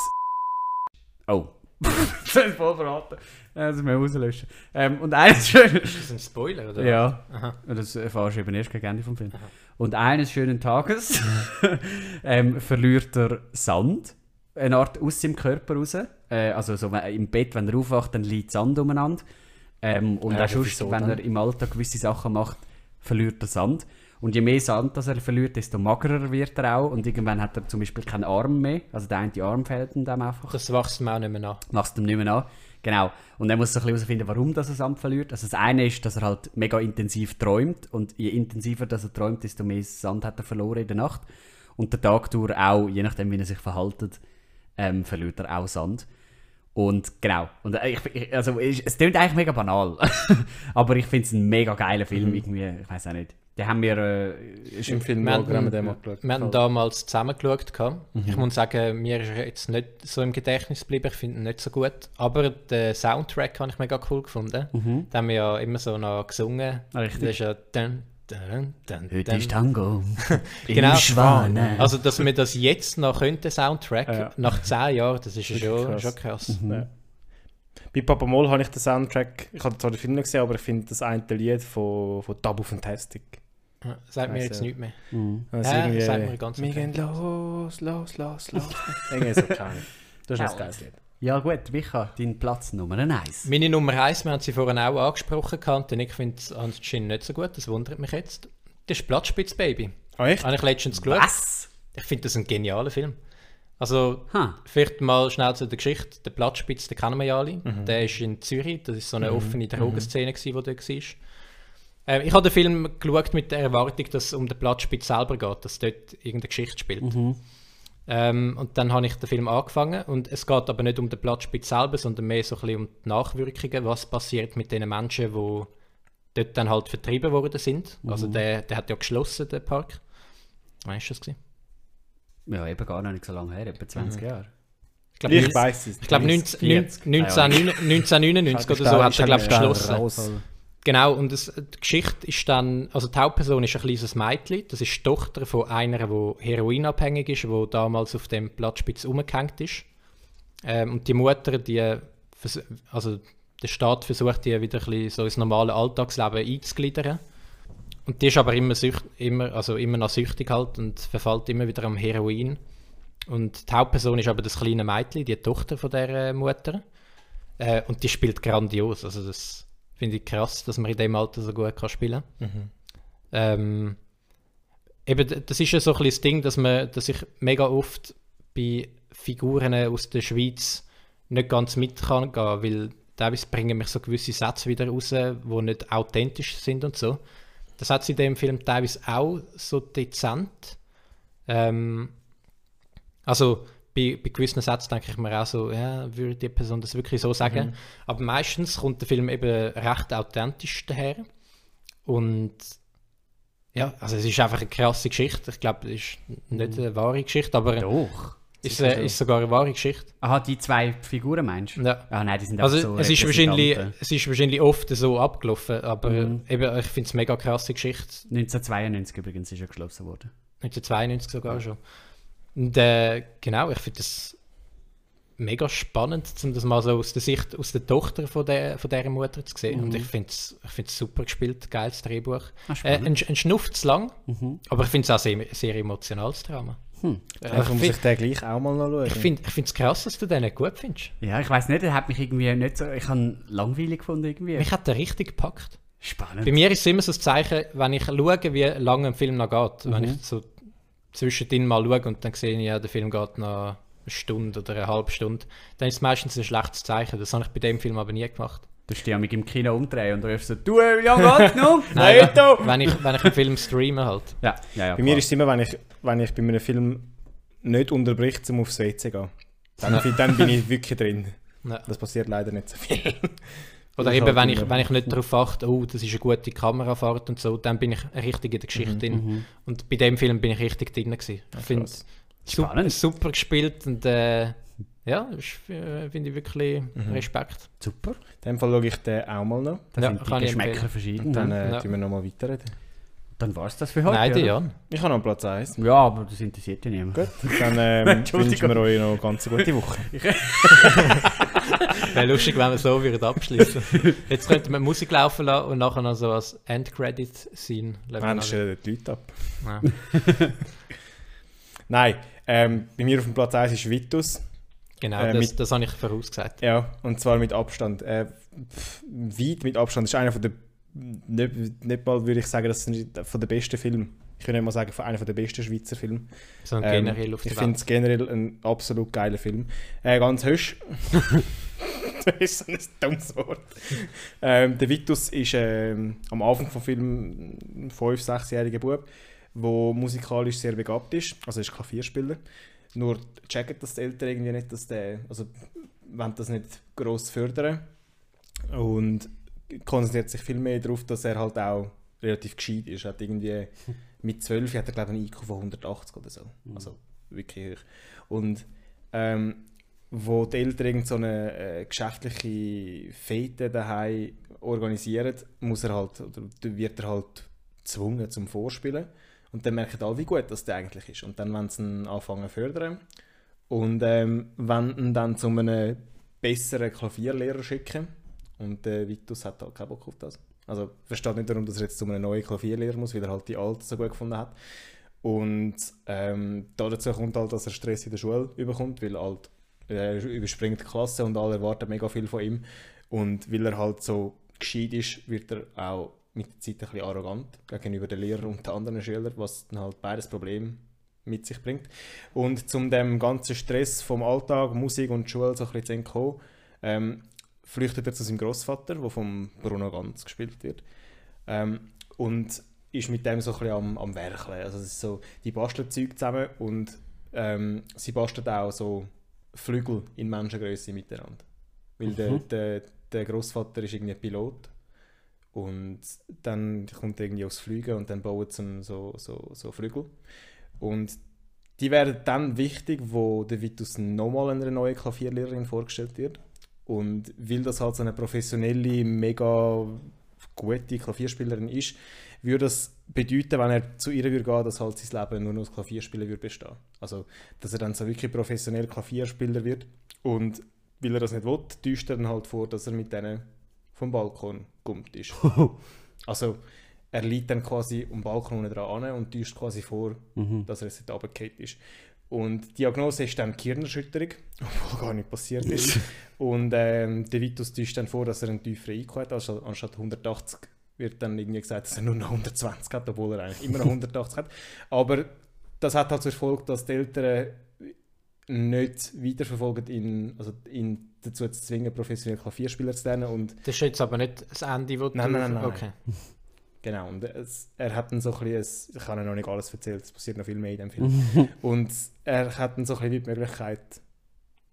Oh. das ist voll verraten. Das müssen wir rauslöschen. Ähm, und eines schönen... Ist das ein Spoiler, oder? Ja. Aha. Und das erfährst du eben erst gegen Ende vom Film. Und eines schönen Tages ähm, verliert er Sand, eine Art aus seinem Körper raus. Äh, also so, im Bett, wenn er aufwacht, dann liegt Sand umeinander. Ähm, und Ja, auch sonst, wieso wenn dann? er im Alltag gewisse Sachen macht, verliert er Sand. Und je mehr Sand das er verliert, desto magerer wird er auch. Und irgendwann hat er zum Beispiel keinen Arm mehr. Also der eine Arm fehlt ihm dann einfach Das wächst mir auch nicht mehr nach. machst du ihm nicht mehr an. Genau. Und dann muss er ein bisschen herausfinden, warum das er Sand verliert. Also das eine ist, dass er halt mega intensiv träumt und je intensiver dass er träumt, desto mehr Sand hat er verloren in der Nacht. Und der Tag durch auch, je nachdem wie er sich verhaltet, ähm, verliert er auch Sand. Und genau. Und äh, ich, ich, also, es es klingt eigentlich mega banal. Aber ich finde es ein mega geiler Film. Irgendwie, ich weiß auch nicht. Den haben wir... Äh, im Film Wir haben wir haben, den mal geschaut. wir haben damals zusammen geschaut. gehabt. Ich muss sagen, mir ist jetzt nicht so im Gedächtnis geblieben. Ich finde ihn nicht so gut. Aber den Soundtrack habe ich mega cool gefunden. Mhm. Da haben wir ja immer so noch gesungen. Richtig. Das ist ja... Dun, dun, dun, Heute dun. ist Tango. Genau. Im Schwanen. Also, dass wir das jetzt noch könnten, den Soundtrack, Ja. nach 10 Jahren, das ist ja Wirklich schon krass. schon krass. Ja. Bei Papa Moll habe ich den Soundtrack, ich habe zwar den Film nicht gesehen, aber ich finde das eine Lied von, von Tabu Fantastic. Ja, Sagt mir jetzt ja. nichts mehr. Mhm. Also Ja, irgendwie, sagt mir ganz Wir gehen los, los, los, los. irgendwie so, Ahnung. Das ist ein geiles Lied. Ja gut, Micha, dein Platz Nummer 1. Meine Nummer 1, wir haben sie vorhin auch angesprochen, gehabt, und ich finde es anscheinend nicht so gut, das wundert mich jetzt. Das ist Platzspitz-Baby. Ah, echt? Habe ich letztens geschaut. Was? Ich finde das ein genialer Film. Also, Ha. vielleicht mal schnell zu der Geschichte. Der Platzspitz, den kennen wir ja alle. Der ist in Zürich, das ist so eine offene Drogenszene, gewesen, die dort war. Ähm, ich habe den Film geschaut mit der Erwartung, dass es um den Platzspitz selber geht, dass dort irgendeine Geschichte spielt. Ähm, und dann habe ich den Film angefangen und es geht aber nicht um den Platzspitz selber, sondern mehr so ein bisschen um die Nachwirkungen, was passiert mit den Menschen, die dort dann halt vertrieben worden sind. Also der, der hat ja geschlossen, der Park. Wann ist das gewesen? Ja, eben gar noch nicht so lange her, etwa 20 Mhm. Jahre. Ich glaube, Ich weiß es. ich glaube 19 40. 19 1999 oder so hat er glaube ich geschlossen. Raus. Genau, und das, die Geschichte ist dann, also die Hauptperson ist ein kleines Mädchen, das ist die Tochter von einer, die heroinabhängig ist, die damals auf dem Platzspitz umgehängt ist. Ähm, und die Mutter, die, also der Staat versucht, die wieder ein bisschen so ins normale Alltagsleben einzugliedern. Und die ist aber immer, sücht, immer, also immer noch süchtig halt und verfällt immer wieder am Heroin. Und die Hauptperson ist aber das kleine Mädchen, die Tochter von der äh, Mutter. Äh, und die spielt grandios. Also das finde ich krass, dass man in dem Alter so gut kann spielen kann. Ähm, eben, das ist ja so ein bisschen das Ding, dass, man, dass ich mega oft bei Figuren aus der Schweiz nicht ganz mit kann gehen, weil teilweise bringen mich so gewisse Sätze wieder raus, die nicht authentisch sind und so. Das hat sie in dem Film teilweise auch so dezent. Ähm, also bei, bei gewissen Sätzen denke ich mir auch so, ja, würde die Person das wirklich so sagen? Aber meistens kommt der Film eben recht authentisch daher. Und ja, also es ist einfach eine krasse Geschichte. Ich glaube, es ist nicht eine wahre Geschichte, aber Doch. ist, äh, ist sogar eine wahre Geschichte. Aha, die zwei Figuren meinst du? Ja. Ah nein, die sind Also so es, ist wahrscheinlich, es ist wahrscheinlich oft so abgelaufen, aber Mhm. eben, ich finde es mega krasse Geschichte. 1992 übrigens ist er geschlossen worden. 1992 sogar schon. Und äh, genau, ich finde das mega spannend, um das mal so aus der Sicht, aus der Tochter von, der, von dieser Mutter zu sehen. Und ich finde es ich find's super gespielt, geiles Drehbuch. Ah, Äh, ein, ein Schnuff zu lang, Mhm. aber ich finde es auch sehr, sehr emotionales Drama. Hm. Äh, muss ich den gleich auch mal noch schauen. ich finde es krass, dass du den nicht gut findest. Ja, ich weiß nicht, er hat mich irgendwie nicht so. Ich habe langweilig gefunden irgendwie. Mich hat der richtig gepackt. Spannend. Bei mir ist es immer so ein Zeichen, wenn ich schaue, wie lange ein Film noch geht. Wenn ich so zwischendrin mal schaue und dann sehe ich, ja, der Film geht noch eine Stunde oder eine halbe Stunde, dann ist es meistens ein schlechtes Zeichen. Das habe ich bei dem Film aber nie gemacht. Du stehst ja mit im Kino umdrehen und rufst so, du, wie lange geht's noch? Nein, wenn, wenn, ich, wenn ich einen Film streame halt. Ja, ja, ja. Bei mir ist es immer, wenn ich, wenn ich bei einem Film nicht unterbricht, um aufs WC zu gehen. Dann, fi- dann bin ich wirklich drin. Ja. Das passiert leider nicht so viel. Oder Das eben, halt wenn ich, wenn ich nicht darauf achte, oh, das ist eine gute Kamerafahrt und so, dann bin ich richtig in der Geschichte Mhm, drin. Und bei dem Film bin ich richtig drin. Gewesen. Ich finde es super, Spannend. super gespielt und äh, ja, äh, finde ich wirklich Mhm. Respekt. Super. In dem Fall schaue ich den auch mal noch. Da Ja, sind die Geschmäcker verschieden. Und dann äh, Ja. tun wir noch mal weiterreden. Dann war es das für heute. Nein, oder? Jan. Ich habe noch Platz 1. Ja, aber das interessiert ja niemand. Gut, dann ähm, wünschen wir euch noch eine ganz gute Woche. Wäre lustig, wenn wir so würden abschließen. Jetzt könnten wir Musik laufen lassen und nachher noch so als Endcredit-Scene. Nein, das stellen die Leute ab. Ja. Nein, ähm, bei mir auf dem Platz 1 ist Vitus. Genau, Äh, das, mit- das habe ich vorausgesagt. Ja, und zwar mit Abstand. Äh, weit mit Abstand. Das ist einer von der. Nicht, nicht mal würde ich sagen, das ist von der besten Filme. Ich würde nicht mal sagen, von einer der besten Schweizer Filme. Sondern Ähm, generell auf ich finde es generell ein absolut geiler Film. Äh, ganz höchst. das ist so ein dummes Wort. Ähm, der Vitus ist ähm, am Anfang des Films ein 5-, 6-jähriger Bub, der musikalisch sehr begabt ist. Also er ist Klavierspieler. Nur checken das die Eltern irgendwie nicht, dass der, also wollen das nicht gross fördern. Und konzentriert sich viel mehr darauf, dass er halt auch relativ gescheit ist. Hat irgendwie mit 12 hat er glaube ich einen IQ von 180 oder so. Also wirklich hoch. Und ähm, wo die Eltern irgend so eine äh, geschäftliche Fete daheim organisieren, muss er halt, oder wird er halt gezwungen zum Vorspielen. Und dann merken alle, wie gut das der eigentlich ist. Und dann wollen sie ihn anfangen zu fördern. Und ähm, ihn dann zu einem besseren Klavierlehrer schicken. Und der Vitus hat halt keinen Bock auf das. Also versteht nicht darum, dass er jetzt zu einem neuen Klavierlehrer muss, weil er halt die alte so gut gefunden hat. Und ähm, dazu kommt halt, dass er Stress in der Schule überkommt, weil halt, er überspringt die Klasse und alle erwarten mega viel von ihm. Und weil er halt so gescheit ist, wird er auch mit der Zeit ein bisschen arrogant gegenüber den Lehrern und den anderen Schülern, was dann halt beides Problem mit sich bringt. Und zum dem ganzen Stress vom Alltag, Musik und Schule so ein bisschen zu entkommen, ähm, flüchtet er zu seinem Großvater, der vom Bruno Ganz gespielt wird. Ähm, und ist mit dem so ein bisschen am, am Werkeln. Also es ist so, die basteln Zeug zusammen und ähm, sie basteln auch so Flügel in Menschengröße miteinander. Weil der, der, der Großvater ist irgendwie Pilot und dann kommt er irgendwie aufs Fliegen und dann bauen sie so, so, so Flügel. Und die werden dann wichtig, wo der Vitus nochmal einer neuen Klavierlehrerin vorgestellt wird. Und weil das halt so eine professionelle, mega gute Klavierspielerin ist, würde das bedeuten, wenn er zu ihr würde gehen, dass halt sein Leben nur noch aus Klavierspielen würde bestehen. Also, dass er dann so wirklich professionell Klavierspieler wird. Und weil er das nicht will, täuscht er dann halt vor, dass er mit denen vom Balkon kommt ist. also, er liegt dann quasi den Balkon unten dran an und täuscht quasi vor, dass er jetzt runtergefallen ist. Und die Diagnose ist dann Gehirnerschütterung, obwohl gar nicht passiert ist. und ähm, der Vitus täuscht dann vor, dass er einen tieferen IQ hat, also anstatt 180 wird dann irgendwie gesagt, dass er nur noch 120 hat, obwohl er eigentlich immer noch 180 hat. Aber das hat halt zur Folge, dass die Eltern nicht weiterverfolgen, ihn, also ihn dazu zu zwingen, professionell Klavierspieler zu lernen. Und Das ist jetzt aber nicht das Ende, wo Nein, du... nein, nein, nein. Okay. Genau, und es, er hat dann so ein bisschen, ich habe noch nicht alles erzählt, es passiert noch viel mehr in dem Film. und er hat dann so ein bisschen die Möglichkeit,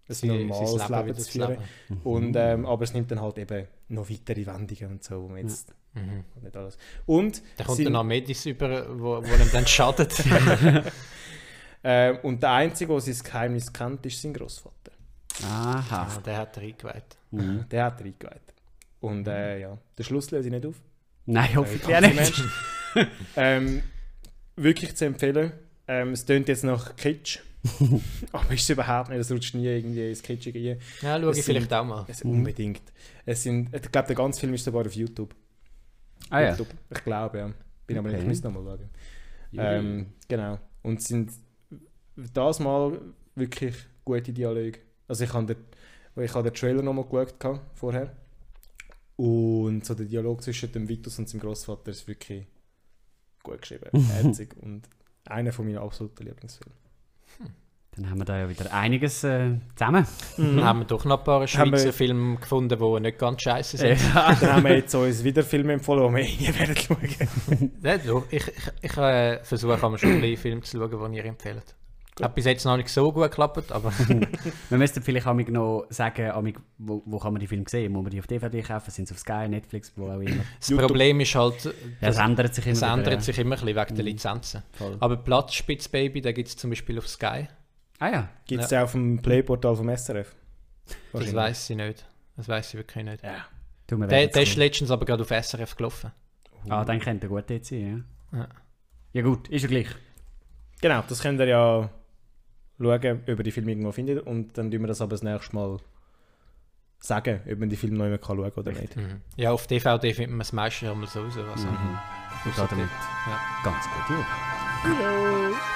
ein Sie- normales Leben, wieder zu führen. leben. Und, ähm, aber es nimmt dann halt eben noch weitere Wendungen und so, wo man jetzt Mhm. nicht alles. Und, Da kommt sein- dann noch Medis über, wo, wo ihm dann schadet. äh, und der Einzige, der sein Geheimnis kennt, ist sein Großvater. Aha. ah, der hat er eingeweiht. Mhm. Der hat er eingeweiht. Und äh, ja, den Schluss löse ich nicht auf. Nein, Äh, hoffentlich nicht. Ähm, wirklich zu empfehlen. Ähm, es tönt jetzt nach Kitsch. aber ist es überhaupt nicht. Es rutscht nie irgendwie ins Kitschige rein. Ja, schau Es ich vielleicht sind- auch mal. Es unbedingt. Es sind, ich glaube, der ganze Film ist sogar auf YouTube. Ah ja. YouTube. Ich glaube, ja. Bin aber nicht, Okay. ich muss nochmal schauen. Ähm, genau. Und es sind das mal wirklich gute Dialoge. Also ich habe den, ich habe den Trailer nochmal geschaut vorher. Und so der Dialog zwischen dem Vitus und seinem Großvater ist wirklich gut geschrieben, herzig und einer von meinen absoluten Lieblingsfilmen. Dann haben wir da ja wieder einiges äh, zusammen. Dann haben wir doch noch ein paar Haben wir- Schweizer Filme gefunden, die nicht ganz scheiße sind. Ja. Dann haben wir jetzt uns wieder Filme empfohlen, die wir nie werden schauen. Ja, doch, ich ich, ich äh, versuche schon Filme zu schauen, die ihr empfehlt. Hat bis jetzt noch nicht so gut geklappt, aber Wir müssten vielleicht amig noch sagen, amig, wo, wo kann man die Filme sehen? Muss man die auf DVD kaufen? Sind sie auf Sky, Netflix, wo auch immer? das YouTube. Problem ist halt, Ja, das, es ändert sich immer wieder, ändert ja. sich immer ein bisschen wegen der Lizenzen. Voll. Aber Platzspitz Baby, den gibt es zum Beispiel auf Sky. Ah ja. Gibt es ja. auf dem Playportal vom SRF? Das weiß ich nicht. Das weiß ich wirklich nicht. Ja. Du, wir Der, der ist letztens aber gerade auf SRF gelaufen. Ah, dann könnte er gut dort sein, Ja. Ja gut, ist ja gleich. Genau, das könnt ihr ja schauen, ob ihr die Filme irgendwo findet und dann tun wir das aber das nächste Mal sagen, ob man die Filme noch immer kann schauen oder nicht. Mhm. Ja, auf DVD findet man es meistens einmal so raus. Also. Und damit Ja. ganz gut. Ja. Hallo!